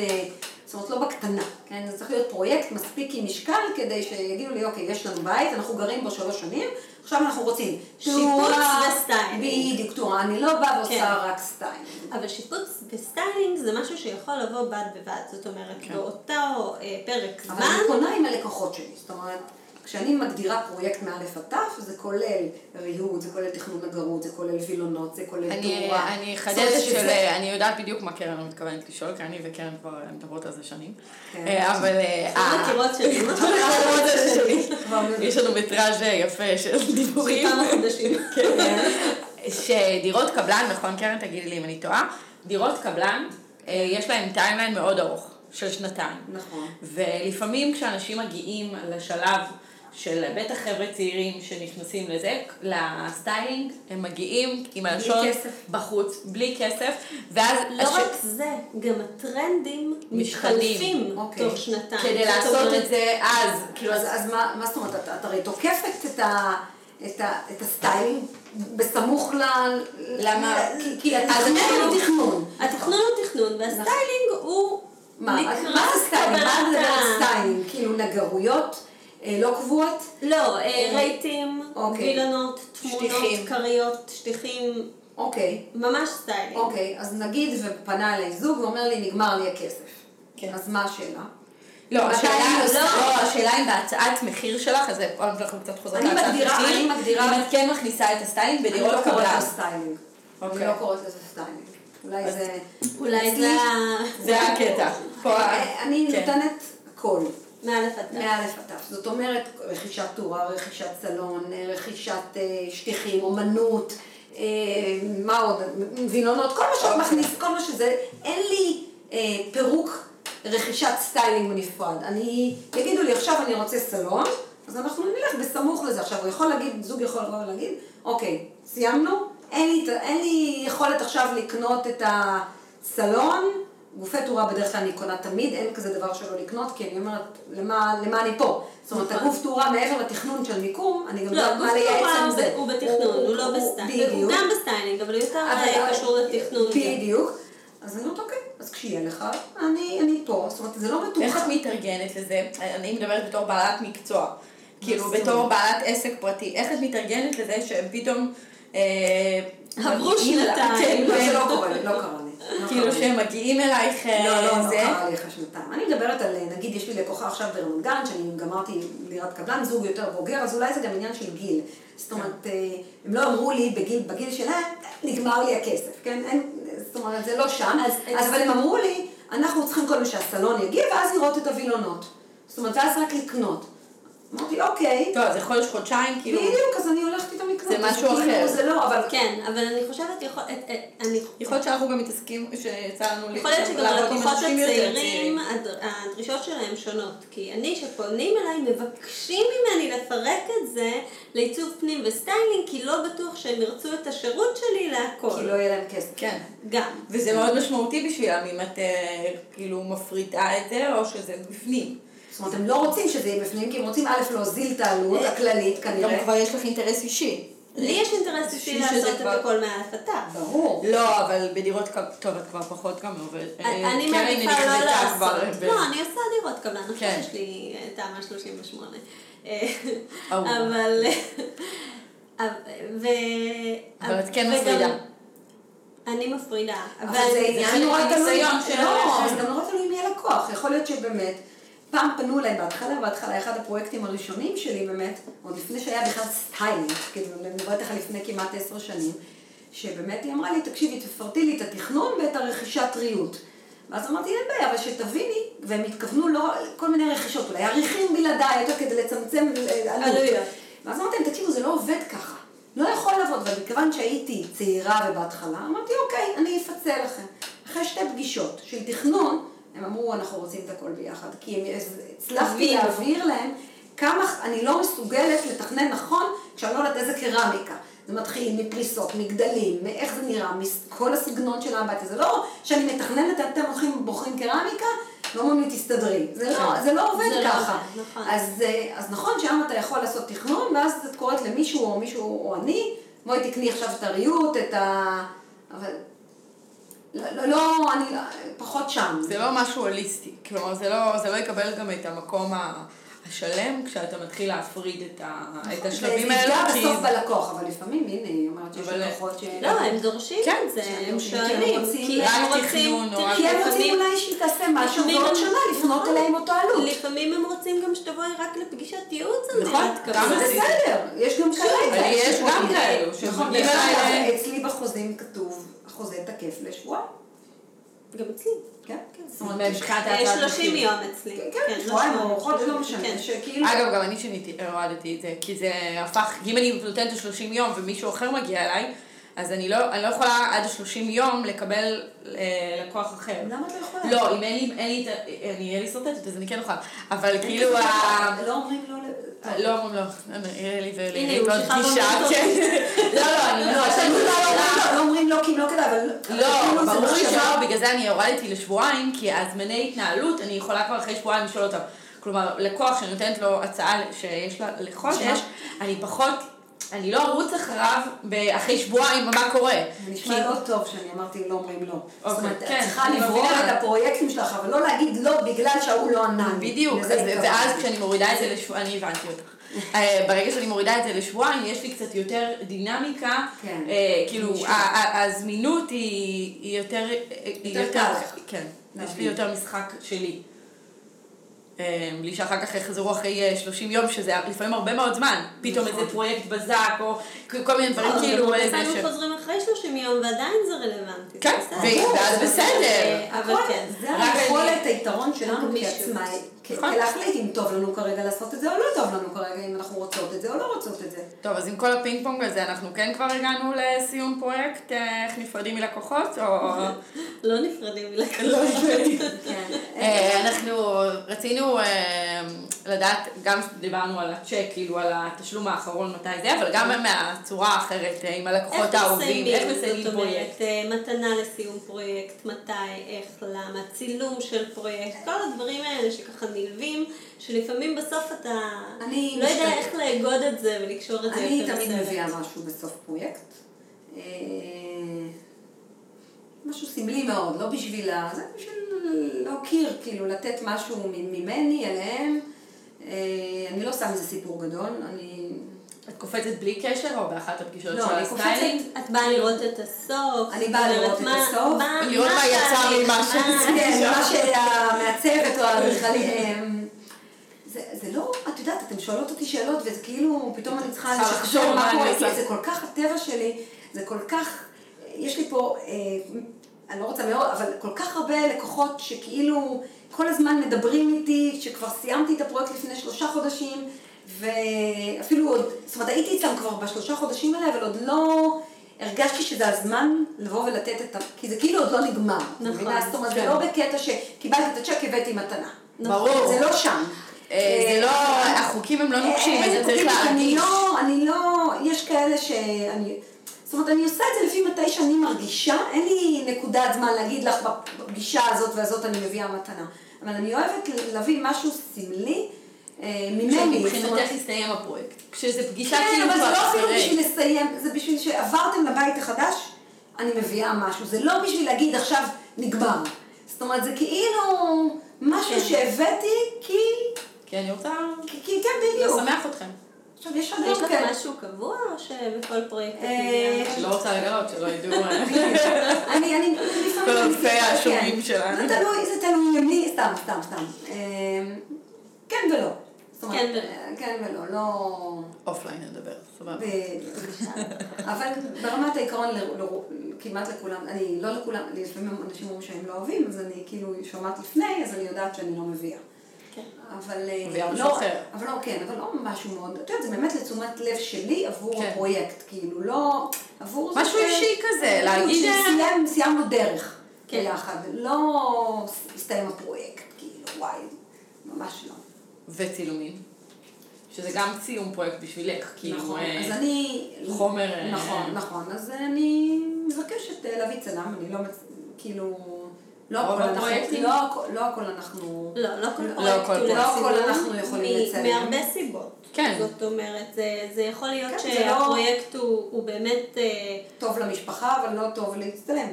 זאת אומרת, לא בקטנה, כן? זה צריך להיות פרויקט מספיק עם משקל כדי שיגידו לי, אוקיי, יש לנו בית, אנחנו גרים בו שלוש שנים, עכשיו אנחנו רוצים
שיפוץ וסטיילינג.
בדיוק, תאורה, אני לא באה ועושה
כן.
רק סטיילינג.
אבל שיפוץ וסטיילינג זה משהו שיכול לבוא בד בבד, זאת אומרת, באותו אה, פרק
אבל
זמן,
אני פונה עם הלקוחות שלי, זאת אומרת, כשאני מגדירה פרויקט מא' עד ת', זה כולל ריהוט, זה כולל תכנון נגרות, זה כולל וילונות, זה כולל תאורה.
אני אחדד את של, אני יודעת בדיוק מה קרן מתכוונת לשאול, כי אני וקרן כבר מדברות על זה שנים.
כן.
אה, אבל... אה,
אנחנו
אה,
מכירות שלי,
אנחנו מכירות את זה שלי.
כבר
יש לנו מטראז' יפה של דיבורים.
כמה חודשים.
כן. שדירות קבלן, נכון קרן, תגידי לי אם אני טועה, דירות קבלן, יש להם טיימליין מאוד ארוך, של שנתיים.
נכון.
ולפעמים כשאנשים מגיעים לשלב של בטח חבר'ה צעירים שנכנסים לזה, לסטיילינג, הם מגיעים עם הלשון. בחוץ, בלי כסף, ואז...
לא
הש-
רק זה, גם הטרנדים. מתחלפים
אוקיי.
תוך שנתיים.
כדי לעשות
אומרת,
את זה אז, כאילו,
אז, אז מה, מה זאת אומרת, את, את הרי תוקפת את, ה, את, ה, את הסטיילינג בסמוך ל...
למה?
כי, כי
אז
התכנון הוא תכנון.
התכנון הוא תכנון, והסטיילינג הוא
מה, מה זה סטיילינג? מה זה סטיילינג? כאילו נגרויות לא קבועות?
לא, אה, רהיטים,
אוקיי.
וילונות, תמונות. כריות, שטיחים,
אוקיי.
ממש סטיילינג.
אוקיי, אז נגיד ופנה אליי זוג ואומר לי, נגמר לי הכסף.
כן.
אז מה השאלה?
לא, השאלה,
אני עושה?
לא, השאלה אם בהצעת מחיר שלך, אז אנחנו קצת
אני
להצעת
מגדירה-
מחיר,
אני מגדירה-
אם את כן מכניסה את הסטיילינג
אני
בדירות
לא קוראת
קבלן.
לזה סטיילינג. אני
אוקיי.
לא קוראת לזה סטיילינג. אולי זה...
אולי זה.
זה הקטע.
אה, אני
כן.
נותנת הכל.
מאלף עד
תיו. זאת אומרת, רכישת תאורה, רכישת סלון, אה, רכישת אה, שטיחים, אומנות, אה, מה עוד? וילונות, כל מה
אוקיי.
מכניס, כל מה שזה, אין לי פירוק רכישת סטיילינג בנפרד. אני, יגידו לי, עכשיו אני רוצה סלון, אז אנחנו נלך בסמוך לזה. עכשיו, הוא יכול להגיד, זוג יכול לבוא ולהגיד, אוקיי, סיימנו, אין לי, אין לי יכולת עכשיו לקנות את הסלון, גופי תאורה בדרך כלל אני קונה תמיד, אין כזה דבר שלא לקנות, כי אני אומרת, למה, למה אני פה? זאת אומרת,
נכון.
הגוף תאורה מעבר לתכנון של מיקום, אני גם
לא,
יודעת
גוף
מה לייעץ
תאורה
עם
הוא
זה.
ב- הוא בתכנון, הוא לא בסטיילינג. הוא. גם בסטיילינג, אבל הוא יותר אה, קשור לתכנון. גם.
בדיוק. אז אני אומרת, אוקיי, אז כשיהיה לך, אני, אני פה, זאת אומרת, זה לא בטוח.
איך את מתארגנת לזה? אני מדברת בתור בעלת מקצוע. כאילו, בתור? בעלת עסק פרטי. איך את מתארגנת לזה שפתאום... אה,
עברו שנתיים.
כן,
לא, זה לא קורה לא קרה. לא
כאילו
קרה לי.
שהם מגיעים אלייך אה,
לא, לא, לא
זה.
קרה לי אחרי שנתיים. אני מדברת על, נגיד, יש לי לקוחה עכשיו ברמת גן, שאני גמרתי דירת קבלן, זוג יותר בוגר, אז אולי זה גם עניין של גיל. זאת אומרת, אה, הם לא אמרו לי בגיל, בגיל שלהם, נגמר לי הכסף, כן? אין, זאת אומרת, זה לא שם.
אז-
אז, אבל הם אמרו לי, אנחנו צריכים קודם שהסלון יגיע, ואז לראות את הווילונות. זאת אומרת, ואז רק לקנות. אמרתי, אוקיי,
טוב, זה חודש, חודשיים, כאילו...
בדיוק, אז אני הולכת איתם לקנות.
זה
אז
משהו
כאילו,
אחר.
זה לא, אבל...
כן, אבל אני חושבת, יכול- את- אני
יכול להיות שאנחנו גם מתעסקים, שיצא לנו
יכול להיות שגם
לעבוד עם
הלקוחות הצעירים, הד- הדרישות שלהם שונות. כי אני, שפונים אליי, מבקשים ממני לפרק את זה לעיצוב פנים וסטיילינג, כי לא בטוח שהם ירצו את השירות שלי להכל.
כי לא יהיה להם כסף.
כן.
גם.
וזה מאוד משמעותי בשבילם, אם את אה, כאילו מפריטה את זה, או שזה בפנים.
זאת אומרת, הם לא רוצים שזה יהיה בפנים, כי הם רוצים א', להוזיל את העלות הכללית
גם
כנראה.
כבר יש לך אינטרס אישי.
לי יש אינטרס אישי לעשות את הכל תו.
ברור.
לא, אבל בדירות קבלן, טוב, את כבר פחות גם עובדת.
אני
אה, קרן
מעדיפה לא לעשות. לא, אני עושה דירות קבלן, עכשיו
כן.
יש לי אה, תמ"א 38. אה,
אהובה.
אבל... אה, ו...
אבל את כן מפרידה.
אני מפרידה.
אבל זה עניין נורא תלוי. לא, זה גם נורא תלוי מי הלקוח. יכול להיות שבאמת, פעם פנו אליי בהתחלה, בהתחלה, אחד הפרויקטים הראשונים שלי באמת, עוד לפני שהיה בכלל סטיילינג, כאילו, אני מדברת איתך לפני כמעט עשר שנים, שבאמת היא אמרה לי, תקשיבי, תפרטי לי את התכנון ואת הרכישת ריהוט. ואז אמרתי, אין בעיה, אבל שתביני, והם התכוונו לא, כל מיני רכישות, אולי עורכים בלעדיי, יותר כדי לצמצם אה, עלות. ואז אמרתי להם, תקשיבו, זה לא עובד ככה. לא יכול לעבוד, אבל מכיוון שהייתי צעירה ובהתחלה, אמרתי, אוקיי, אני אפצל לכם. אחרי שתי פגישות של תכנון, הם אמרו, אנחנו רוצים את הכל ביחד. כי הם, הצלחתי. להעביר להם כמה אני לא מסוגלת לתכנן נכון, כשאני לא יודעת איזה קרמיקה. זה מתחיל מפריסות, מגדלים, מאיך זה נראה, מכל הסגנון של האמבטיה. זה לא שאני מתכננת, אתם הולכים ובוחרים קרמיקה, ואומרים לי, תסתדרי. זה לא, זה לא עובד
זה לא
ככה.
עובד, נכון.
אז, אה, אז נכון שם אתה יכול לעשות תכנון, ואז את קוראת למישהו או מישהו או אני, בואי תקני עכשיו את הריהוט, את ה... אבל... לא, לא, לא, אני לא- פחות שם.
זה לא משהו הוליסטי. כלומר, זה לא, זה לא יקבל גם את המקום ה- השלם כשאתה מתחיל להפריד את, ה, את השלבים
זה
האלה.
יפגע
כי-
בסוף בלקוח, אבל לפעמים, הנה, היא אומרת שיש לקוחות ש...
לא, הם דורשים
כן,
את זה, הם שואלים.
רוצים
כי הם רוצים,
כי הם רוצים אולי שהיא תעשה משהו,
הם-
שנה לפנות
נכון.
אליה עם אותו עלות.
לפעמים הם רוצים גם שתבואי רק לפגישת ייעוץ
נכון, גם
קבלן.
זה
עשיתי.
בסדר, יש גם כאלה.
אבל יש גם
נכון, אגב, אצלי בחוזים כתוב, החוזה תקף לשבועיים.
גם אצלי.
כן, כן. זאת אומרת,
מבחינת
אה,
ההצעת
30
מחיר.
יום אצלי.
כן, כן, שבועיים או חודש, לא משנה,
כן.
שכאילו...
אגב, גם אני שיניתי, הורדתי את זה, כי זה הפך, אם אני נותנת ל-30 יום ומישהו אחר מגיע אליי, אז אני לא, אני לא יכולה עד ה-30 יום לקבל אה, לקוח אחר.
למה את לא יכולה?
לא, אם אין לי, אין לי, אני אהיה לי סרטטת, אז אני כן אוכל. אבל כאילו, ה-
לא אומרים לא...
לא אומרים לא, יהיה לי
הוא שכב
פגישה. כן. לא, לא, אני
לא, אומרים לא, כי לא כדאי, אבל...
לא,
כאילו זה
ברור לי. שלא, בגלל זה אני הורדתי לשבועיים, כי הזמני התנהלות, אני יכולה כבר אחרי שבועיים לשאול אותם. כלומר, לקוח שאני נותנת לו הצעה שיש לה לחודש, אני פחות, אני לא ארוץ אחריו אחרי שבועיים מה קורה.
זה נשמע
כי-
לא טוב שאני אמרתי לא אומרים לא. זאת
אוקיי,
אומרת, את
כן,
צריכה לברור. את הפרויקטים שלך, אבל לא להגיד לא בגלל שההוא לא ענה לי.
בדיוק,
לזה
אז-
התכוונתי.
ואז כשאני מורידה את זה לשבועיים, אני הבנתי אותך. אה, ברגע שאני מורידה את זה לשבועיים, יש לי קצת יותר דינמיקה,
כן.
אה, כאילו, הזמינות היא יותר,
יותר קל.
כן, יש. לי יותר משחק שלי. אה, בלי שאחר כך יחזרו אחרי אה, 30 יום, שזה לפעמים הרבה מאוד זמן, פתאום
נכון.
איזה פרויקט בזק, או כל מיני דברים
לא,
כאילו,
הרבה
ש...
פעמים חוזרים אחרי 30 יום ועדיין זה רלוונטי.
כן. ואז בסדר.
אבל
הכל,
כן.
זה היכולת, היתרון שלנו. כעצמאי,
נכון.
כלהחליט אם טוב לנו כרגע לעשות את זה או לא טוב לנו כרגע, אם אנחנו רוצות את זה או לא רוצות את זה.
טוב, אז עם כל הפינג פונג הזה, אנחנו כן כבר הגענו לסיום פרויקט, אה, איך נפרדים מלקוחות, או...
לא נפרדים מלקוחות.
אה, אנחנו רצינו אה, לדעת, גם דיברנו על הצ'ק, כאילו על התשלום האחרון, מתי זה, אבל גם מהצורה האחרת, אה, עם הלקוחות האהובים, איך מסיימים
זאת
פרויקט.
אומרת, אה, מתנה לסיום פרויקט, מתי, איך, למה, צילום של פרויקט, כל הדברים האלה שככה נלווים, שלפעמים בסוף אתה
אני
לא יודע. איך לאגוד את זה ולקשור את זה
אני תמיד. מביאה משהו בסוף פרויקט. משהו סמלי מאוד, לא בשביל ה... זה בשביל להוקיר, כאילו לתת משהו מ- ממני אליהם. אה, אני לא שם איזה סיפור גדול, אני...
את קופצת בלי קשר, או באחת הפגישות
לא,
של
אני
הסטיילינג?
את באה לראות את הסוף.
אני באה לראות את
מה-
הסוף.
מה-
לראות מה יצא ממה
מה-
שעשיתי.
כן, מה שהמעצבת או האדריכלית... הם- זה, זה לא, את יודעת, אתן שואלות אותי שאלות, וזה כאילו, פתאום אני צריכה
לחשוב מה
קורה, זה כל כך הטבע שלי, זה כל כך, יש לי פה, אה, אני לא רוצה מאוד, אבל כל כך הרבה לקוחות שכאילו כל הזמן מדברים איתי, שכבר סיימתי את הפרויקט לפני שלושה חודשים, ואפילו עוד, זאת אומרת, הייתי אצלם כבר בשלושה חודשים האלה, אבל עוד לא... הרגשתי שזה הזמן לבוא ולתת את ה... כי זה כאילו עוד לא נגמר.
נכון,
מבינה? זאת אומרת, זה
כן.
לא בקטע שקיבלתי את הצ'ק, הבאתי מתנה.
ברור.
זה לא שם.
אה, זה לא,
אה,
החוקים הם לא נוקשים,
אין
אז זה צריך
חוקים, אני
להרגיש.
לא, אני לא, יש כאלה שאני, זאת אומרת, אני עושה את זה לפי מתי שאני מרגישה, אין לי נקודת זמן להגיד לך בפגישה הזאת והזאת אני מביאה מתנה. אבל אני אוהבת להביא משהו סמלי אה, ממני.
מבחינתך הסתיים הפרויקט. כשזה פגישה
כן,
כאילו
אבל זה
כבר
לא אפילו. בשביל לסיים, זה בשביל שעברתם לבית החדש, אני מביאה משהו. זה לא בשביל להגיד עכשיו נגמר. זאת אומרת, זה כאילו משהו
כן.
שהבאתי כי,
כי אני רוצה
כי כן, בדיוק.
לשמח אתכם.
עכשיו, יש עוד
יש
כאלה.
משהו קבוע או שבכל פרויקט?
לא רוצה לגלות, שלא ידעו. אה,
אני, אני, לפעמים...
כל
אני-
אלפי
כן.
השומעים שלנו.
זה תלוי, זה תלוי למי, סתם, סתם, סתם. אה, כן ולא.
כן ולא.
אה, כן ולא, לא...
offline נדבר, סבבה.
אבל ברמת העיקרון, ל- ל- כמעט לכולם, אני לא לכולם, לפעמים אנשים אומרים שהם לא אוהבים, אז אני כאילו שומעת לפני, אז אני יודעת שאני לא מביאה.
כן.
אבל אה, לא. אבל לא, כן, אבל לא משהו מאוד, את יודעת, זה באמת לתשומת לב שלי עבור
כן.
הפרויקט, כאילו, לא, עבור
משהו
ש-
אישי כזה,
כאילו,
להגיד, אה,
שסיים- סיימנו דרך
כן.
ביחד, לא הסתיים הפרויקט, כאילו, וואי, ממש לא.
וצילומים. שזה גם ציום פרויקט בשבילך, כאילו.
נכון,
אה,
אז אני...
חומר,
נכון, נכון, אז אני מבקשת להביא צלם, אני לא, מצ- כאילו... לא
רוב
הכל אנחנו? לא לא הכל אנחנו...
לא, לא כל
לא
פרויקט
לא
הכל אנחנו יכולים לצלם.
מהרבה סיבות.
כן.
זאת אומרת, זה, זה יכול להיות
כן, לא-
שהפרויקט הוא, הוא באמת... אה,
טוב למשפחה, אבל לא טוב להצטלם.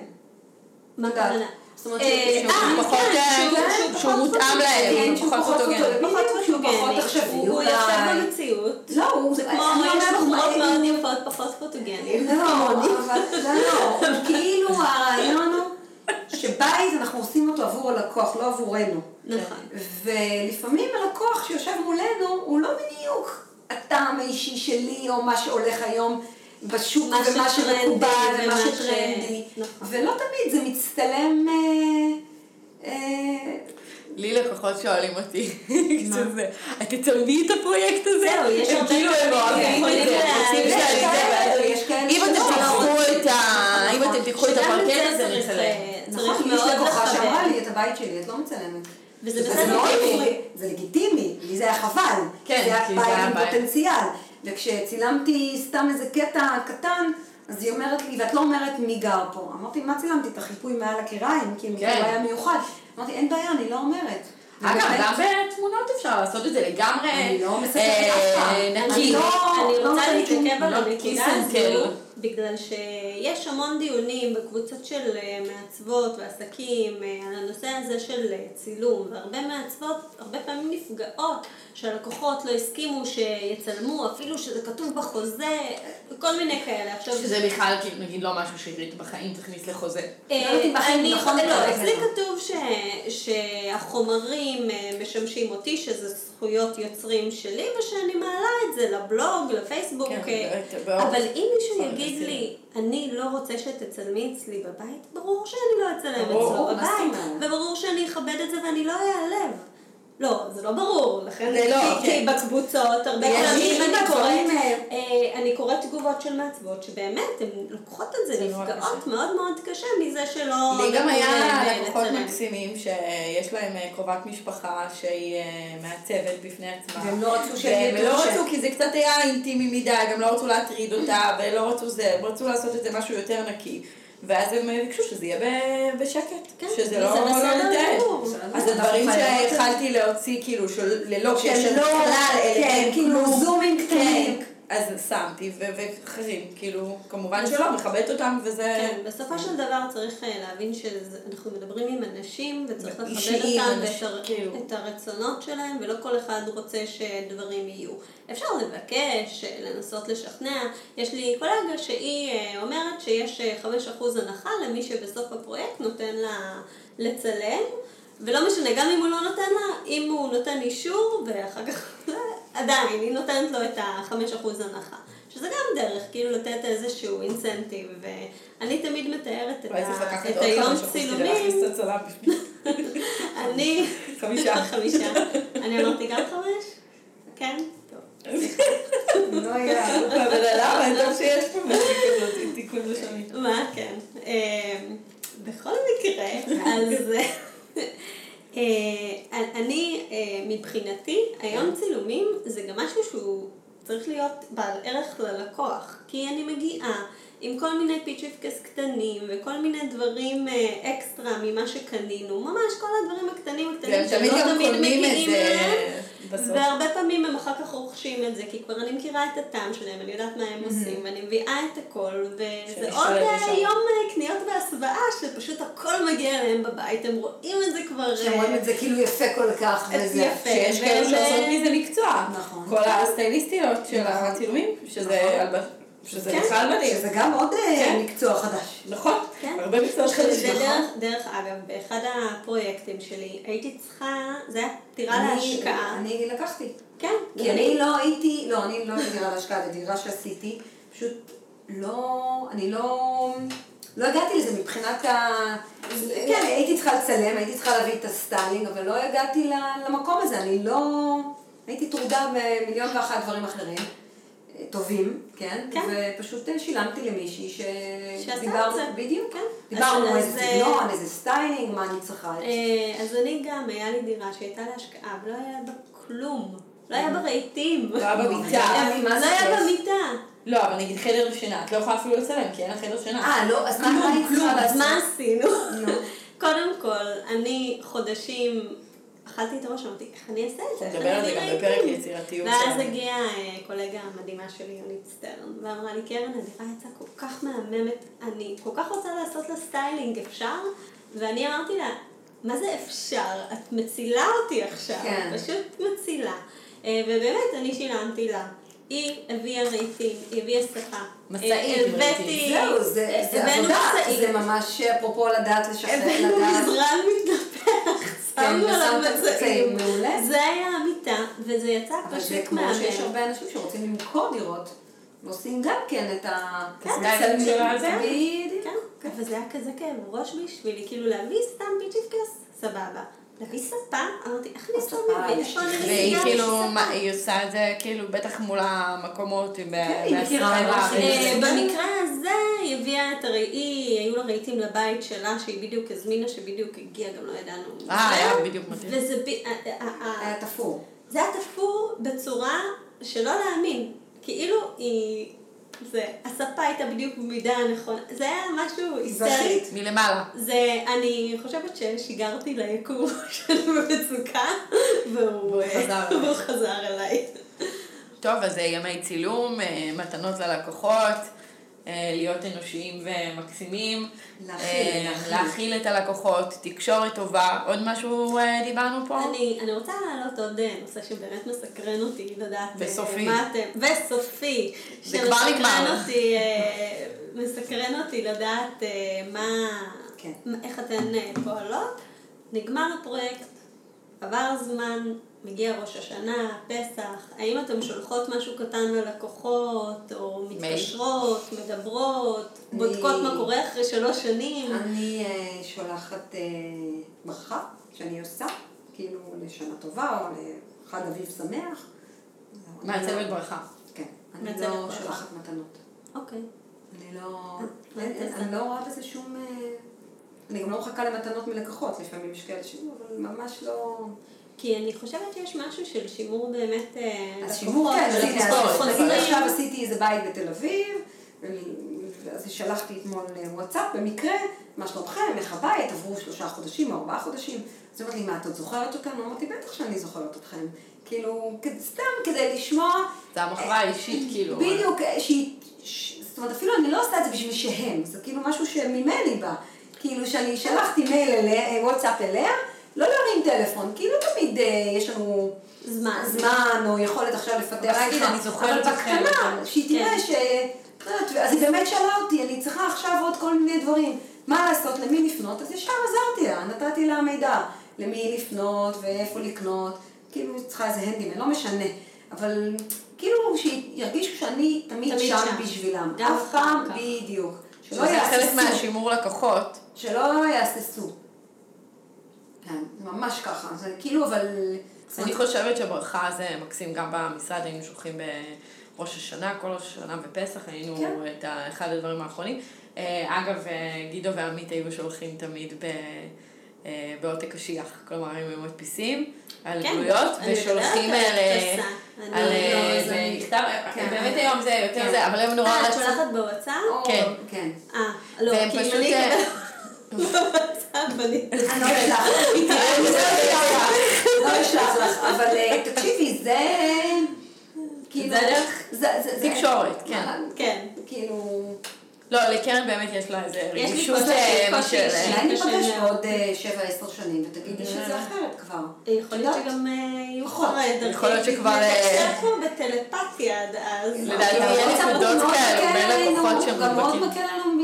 מה. הכוונה?
זאת אומרת,
אה,
שהוא
אה,
פחות,
כן,
אה,
שהוא-
שהוא מותאם
פחות
להם,
כן,
הוא
שהוא
פחות
פחות
פוטוגני.
פוטוגני.
פחות
שהוא פחות
פוטוגני.
עכשווי,
הוא. יושב במציאות.
לא.
זה כמו, יש
אומרת,
בחורות
הוא-
מאוד יפות פחות פוטוגניות.
לא, אבל לא, לא, כאילו הרעיון הוא שבית אנחנו עושים אותו עבור הלקוח, לא עבורנו.
נכון.
ולפעמים הלקוח שיושב מולנו הוא לא בדיוק הטעם האישי שלי או מה שהולך היום בשוק
מה
ומה שמקובל ומה שטרנדי.
נכון.
ולא תמיד זה מצטלם... אה, אה,
לי לקוחות שואלים אותי, שזה, את תצלמי את הפרויקט הזה?
זהו, יש הרבה
כאילו הם
דברים
אוהבים את זה, רוצים שאני
יש יש כאלה
אם אתם. תיקחו את ה... אם
נכון.
אתם תיקחו את הפרקט
זה
הזה,
צריך,
נצלם.
אה,
נכון,
צריך
יש
מאוד
לקוחה שאמרה. לי את הבית שלי, את לא מצלמת.
וזה בסדר
מאוד. מפריע, זה לגיטימי, לי זה היה חבל.
כן,
זה היה
כי זה
בית עם. פוטנציאל. וכשצילמתי סתם איזה קטע קטן, אז היא אומרת לי, ואת לא אומרת מי גר פה. אמרתי, מה צילמתי? את החיפוי מעל הקיריים, כאילו,
כן.
זה היה מיוחד. אמרתי, אין בעיה, אני לא אומרת.
אגב, גם בתמונות אפשר לעשות את זה לגמרי
אני לא מספרת
אה,
אף.
נקי.
אני לא-
אני
לא
רוצה
שום-
להתעכב על
לא
הנקודה. הזו, בגלל שיש המון דיונים בקבוצות של אה, מעצבות ועסקים אה, על הנושא הזה של אה, צילום, והרבה מעצבות הרבה פעמים נפגעות שהלקוחות לא הסכימו שיצלמו, אפילו שזה כתוב בחוזה, כל מיני כאלה. עכשיו,
שזה בכלל, נגיד לא משהו שעברית בחיים תכניס לחוזה.
לא
אני,
נכון
לא, אצלי. כתוב שהחומרים משמשים אותי, שזה זכויות יוצרים שלי, ושאני מעלה את זה לבלוג, לפייסבוק.
כן,
אה,
זה באופן-
אבל אם מישהו יגיד. לי, אני לא רוצה שתצלמי אצלי בבית, ברור שאני לא אצלם אצלו בבית? וברור שאני אכבד את זה ואני לא אעלב. לא, זה לא ברור, לכן
זה לא,
כי-
כן.
בקבוצות, הרבה פעמים אני קוראת,
אה,
אה, אני קוראת תגובות של מעצבות שבאמת, הן לוקחות את זה, נפגעות. מאוד מאוד קשה מזה שלא
לי גם
נתנו
היה
אה,
לקוחות. מקסימים שיש להם קרובת משפחה שהיא מעצבת בפני עצמה.
והם לא רצו שהם
לא
ש-
רצו, כי זה קצת היה אינטימי מדי, גם לא רצו להטריד אותה, ולא רצו זה, הם רצו לעשות את זה משהו יותר נקי. ואז הם ביקשו שזה יהיה בשקט,
כן,
שזה לא לא לתעד.
גמור.
אז הדברים שהתחלתי להוציא, כאילו, של- ללא קשר
לא-
בכלל,
כן, כאילו. זומים קטנים.
אז שמתי, ואחרים, כאילו, כמובן שלא, מכבדת אותם, וזה...
כן, בסופו של דבר צריך אה, להבין שאנחנו מדברים עם אנשים וצריך לכבד אותם ואת הר-
כאילו.
הרצונות שלהם ולא כל אחד רוצה שדברים יהיו. אפשר לבקש, אה, לנסות לשכנע. יש לי קולגה שהיא אה, אומרת שיש אה, 5% הנחה למי שבסוף הפרויקט נותן לה לצלם. ולא משנה, גם אם הוא לא נותן לה, אם הוא נותן אישור, ואחר כך, עדיין, היא נותנת לו את ה-5% הנחה. שזה גם דרך, כאילו לתת איזשהו אינסנטיב, ואני תמיד מתארת את, ה- את היום צילומים. אני...
חמישה.
חמישה. אני אמרתי גם חמש? כן? טוב.
לא היה.
אבל למה? טוב שיש פה מישהו כזאת עם תיקון לשונית.
מה, כן. אמ, בכל מקרה, אז אה, אני, אה, מבחינתי, היום צילומים זה גם משהו שהוא צריך להיות בעל ערך ללקוח. כי אני מגיעה עם כל מיני פיצ'יפקס קטנים וכל מיני דברים אה, אקסטרה ממה שקנינו. ממש כל הדברים הקטנים הקטנים
והם תמיד
מגיעים אליהם. והרבה פעמים הם אחר כך רוכשים את זה, כי כבר אני מכירה את הטעם שלהם, אני יודעת מה הם עושים, ואני מביאה את הכל, וזה עוד אה. יום אה, קניות והסוואה, שפשוט הכל מגיע אליהם בבית, הם רואים את זה כבר...
שהם רואים את זה כאילו יפה כל כך, וזה...
יפה.
שיש כאלה שעושות מזה מקצוע.
נכון.
כל הסטייליסטיות של
נכון.
הצילומים, שזה
נכון.
שזה
כן.
בכלל מדהים.
שזה גם עוד אה,
כן.
מקצוע חדש.
נכון,
כן.
הרבה מקצועות חדשים.
ודרך, דרך אגב, באחד הפרויקטים שלי, הייתי צריכה, זה היה
אני-
להשקעה.
אני לקחתי.
כן,
כי אני לא הייתי, לא, אני לא בדירה להשקעה, בדירה שעשיתי, פשוט לא, אני לא, לא הגעתי לזה מבחינת ה... כן, הייתי צריכה לצלם, הייתי צריכה להביא את הסטיילינג, אבל לא הגעתי למקום הזה, אני לא... הייתי טרודה במיליון ואחת דברים אחרים, טובים, כן?
כן.
ופשוט אה, שילמתי למישהי ש...
שעשתה
דיברנו-
את זה.
בדיוק,
כן.
דיברנו איזה
אז,
סגנון, איזה סטיילינג, מה אני צריכה.
אה, אז אני גם, היה לי דירה שהייתה להשקעה, ולא היה בה כלום. לא היה בה רהיטים.
לא היה בה
מיטה. אה,
לא
זה
היה?
בה
מיטה.
לא, אבל נגיד חדר שינה, את לא יכולה אפילו לצלם, כי אין לך חדר שינה.
אה, לא, אז מה
עשינו?
נו.
קודם כל, אני חודשים אכלתי את הראש, אמרתי, איך אני אעשה את זה?
נדבר על זה גם בפרק
רהיטים?"
יצירתיות
ואז
שלנו.
הגיעה אה, קולגה מדהימה שלי, יונית סטרן, ואמרה לי, קרן, הדירה יצאה כל כך מהממת, אני כל כך רוצה לעשות לה סטיילינג, אפשר? ואני אמרתי לה, מה זה אפשר? את מצילה אותי עכשיו,
כן.
פשוט מצילה. אה, ובאמת, אני שילמתי לה. היא הביאה רהיטים, היא הביאה שפה.
משאית
אה,
רהיטים.
זהו, זה זה
הבאנו
עבודה,
משאית.
זה ממש אפרופו לדעת לשחרר,
הבאנו
לדעת.
מזרן מתנפח,
כן,
שמנו עליו
מצעים.
זה היה המיטה, וזה יצא
אבל זה
פשוט
כמו שיש
מהמם.
הרבה אנשים שרוצים למכור דירות, ועושים גם כן את ה...
של הזה?
בדיוק.
כן, אבל זה היה כזה כאב ראש בשבילי, כאילו להביא סתם פיצ'יפקס, סבבה. להביא ספה, אמרתי, איך אני עושה
ספה,
והיא כאילו, היא עושה את זה כאילו בטח מול המקומות,
היא. מה שהיא
אה,
בסדר.
במקרה הזה היא הביאה את הראי, היו לה רהיטים לבית שלה שהיא בדיוק הזמינה, שבדיוק הגיע, גם לא ידענו.
אה,
זה.
היה בדיוק מתאים.
וזה ב- אה, אה, אה,
היה תפור.
זה היה תפור בצורה שלא להאמין. כאילו היא... זה, הספה הייתה בדיוק במידה הנכונה. זה היה משהו היסטרי.
זכית.
מלמעלה.
זה, אני חושבת ששיגרתי ליקום שאני במצוקה, והוא
חזר
והוא
אליי.
חזר אליי.
טוב, אז אה, ימי צילום, אה, מתנות ללקוחות, אה, להיות אנושיים ומקסימים.
להכיל,
אה,
להכיל.
להכיל את הלקוחות, תקשורת טובה. עוד משהו אה, דיברנו פה?
אני, אני רוצה להעלות עוד אה, נושא שבאמת מסקרן אותי לדעת אה,
וסופי.
מה אתם, וסופי,
זה כבר נגמר.
אה, מסקרן אותי לדעת אה, מה,
כן.
איך אתן אה, פועלות. נגמר הפרויקט, עבר זמן, מגיע ראש השנה, פסח, האם אתם שולחות משהו קטן ללקוחות, או מתקשרות, מדברות,
אני-
בודקות מה קורה אחרי שלוש שנים?
אני אה, שולחת אה, ברכה שאני עושה, כאילו לשנה טובה או לחג אביב שמח.
מעצבת ברכה.
כן. אני לא
ברכה.
שולחת מתנות.
אוקיי.
אני לא...
עושה?
אני לא רואה בזה שום... אה, אני גם לא מחכה למתנות מלקוחות, לפעמים יש כאלה שיהיו, אבל ממש לא...
כי אני חושבת שיש משהו של שימור באמת אה,
אז שימור כן,
ולקוחות
אז עכשיו עשיתי איזה בית בתל אביב, ואז שלחתי אתמול אה, וואטסאפ, במקרה, מה שלומכם, איך הבית, עברו שלושה חודשים ארבעה חודשים. אז לי, מה, את עוד זוכרת אותנו? אמרתי, בטח שאני זוכרת אתכם. כאילו, סתם כדי לשמוע...
זה המחווה האישית, כאילו.
בדיוק, אה, שהיא... ש- זאת אומרת, אפילו אני לא עושה את זה בשביל שהם, זה כאילו משהו שממני בא. כאילו, שאני שלחתי מייל אליה, אה, וואטסאפ אליה, טלפון, כי לא תמיד אה, יש לנו...
זמן.
זמן, או יכולת עכשיו לפתח
להגיד, אני זוכרת
אבל בקטנה, שהיא תראה
כן.
ש... יודעת, אז היא באמת שאלה אותי, אני צריכה עכשיו עוד כל מיני דברים. מה לעשות, למי לפנות? אז ישר עזרתי לה, נתתי לה מידע. למי לפנות ואיפה לקנות. כאילו, צריכה איזה הנדימן, לא משנה. אבל כאילו, שירגישו שאני תמיד
תמיד
שם
שם.
בשבילם. אף פעם. בדיוק. שלא
שזה חלק
יהססו.
מהשימור לקוחות.
שלא יהססו. כן, זה ממש ככה. זה כאילו, אבל...
אני חושבת שברכה זה מקסים, גם במשרד היינו שולחים בראש השנה, כל ראש השנה ופסח, היינו
כן.
את אחד הדברים האחרונים. אה, אגב, אה, גידו ועמית היו שולחים תמיד ב... אה, בעותק קשיח, כלומר הם היו מדפיסים על
כן, אני
ושולחים על, אה,
לא, זה-
במכתב,
כן.
באמת היום זה יותר. זה, אבל הם נורא
אה, את
רצו,
שולחת בוואטסאפ?
כן.
כן.
אה, לא, כי אם אני אני...
לא אשלח לך. אני לא אשלח לך. לא אשלח לך. אבל אה, תקשיבי, זה... כאילו...
זה דרך
זה- זה- זה-
תקשורת, כן.
כן.
כאילו...
לא, לקרן באמת יש לה איזה
יש לי
רגישות אה,
קושי
משל...
אישי.
אולי ניפגש. בעוד אה, שבע, עשר שנים ותגידי שזה אחרת כבר.
יכול להיות? שגם אה, יהיו. כבר דרכים.
יכול להיות שכבר, אה,
נתקשר פה בטלפתיה עד אז.
לדעתי יהיה
הוואטסאפ
נקודות בין
הוא גם מאוד. מקל עלינו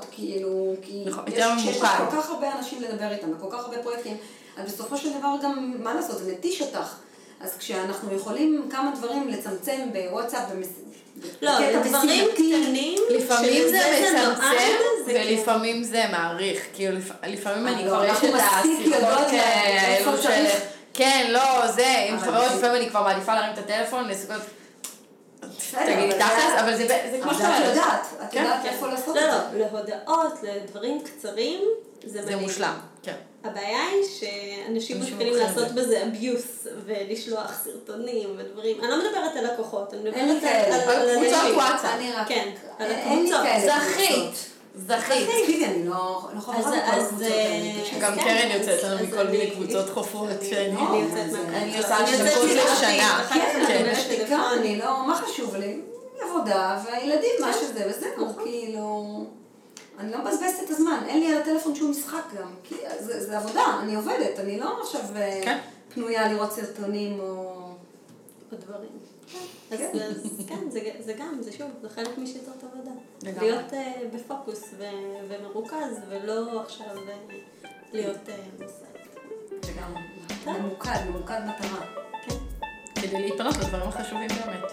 שיחות, כאילו, כי
נכון,
יש- כשיש. כל כך הרבה אנשים לדבר איתם, וכל כך הרבה פרויקטים, אז בסופו של דבר גם, מה לעשות, זה מתיש אותך. אז כשאנחנו יכולים כמה דברים לצמצם בוואטסאפ, במס...
לא, דברים קטנים.
לפעמים זה מצמצם,
כן.
ולפעמים זה מעריך. כאילו, לפ- לפעמים
אה,
אני
לא,
כבר יש
אנחנו
את השיחות כאלו
איפה
של... כן, לא, זה, עם חברות, לפעמים אני כבר מעדיפה להרים את הטלפון.
בסדר,
תגידי
אבל זה-
זה זה כמו
אבל
שאתה
את
אומרת.
יודעת, את
כן,
יודעת
כן.
איפה לעשות
לא,
את
לא,
זה.
להודעות, לדברים קצרים, זה
זה
מדהים.
מושלם, כן.
הבעיה היא שאנשים
אנשים
מתחילים לעשות בזה אביוס ולשלוח סרטונים ודברים. אני לא מדברת על לקוחות, אני מדברת על-
קבוצות
אנשים.
וואטסאפ.
אני רק...
כן, על הקבוצות.
זכית. זכית.
תגידי, אני לא לא לכל
אז,
הקבוצות
אה,
האלה. תקשיבי.
גם
כן,
קרן יוצאת לנו מכל מיני קבוצות חופרות
אני-
שאני...
אני יוצאת
זה-
מהקבוצה.
אני
יוצאת מלכתחילה,
לשנה.
כן.
אני
לא, מה חשוב לי? עבודה והילדים, מה
כן.
שזה, וזהו,
נכון.
כאילו... אני לא מבזבזת את הזמן, אין לי על הטלפון שום משחק גם, כי זה, זה עבודה, אני עובדת, אני לא עכשיו אה,
כן.
פנויה לראות סרטונים או...
או דברים. אז
כן.
אז כן, זה- זה גם, זה שוב, זה חלק משיטות עבודה.
לגמרי.
להיות אה, בפוקוס ו- ומרוכז, ולא עכשיו אה, להיות אה, מוסד.
לגמרי.
כן.
ממוקד, ממוקד מטרה.
כן,
כדי להתפנות לדברים החשובים באמת.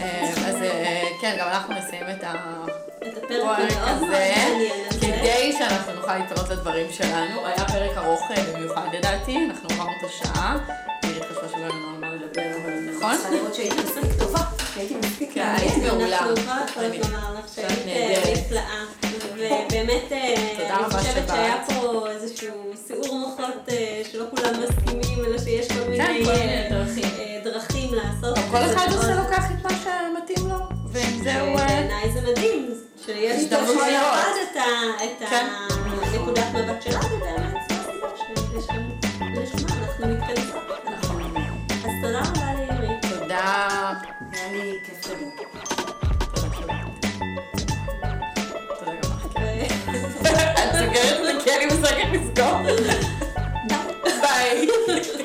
אה, אז אה, כן, גם אנחנו נסיים את
הפרק
הזה,
הזה.
כדי שאנחנו נוכל להתפנות לדברים שלנו. היה פרק ארוך אה, במיוחד לדעתי, אנחנו עברנו את השעה. עירית חשבה שלא היה לנו מה לדבר, אבל נכון?
צריכה לראות שהייתי מספיק טובה, שהייתי מספיק
כן,
מעניינת.
היית מעולה. אני-
לומר לך שהיית. אה, נפלאה. ובאמת, אה, אני חושבת. שהיה פה איזשהו סיעור מוחות אה, שלא כולם מסכימים, אלא שיש כל מיני
כל מיני
אה,
דרכים.
דרכים לעשות.
כל אחד עושה לוקח את מה שמתאים לו, ועם זה הוא... אה,
בעיניי זה מדהים, שיש לכל
לראות.
את
כן.
הנקודת מבט שלה, ובאמת לשמה אנחנו מתכנסות. אז תודה רבה לעירית.
תודה.
היה לי כיף לדבר.
את סוגרת זה כי אני משחקת לסגור.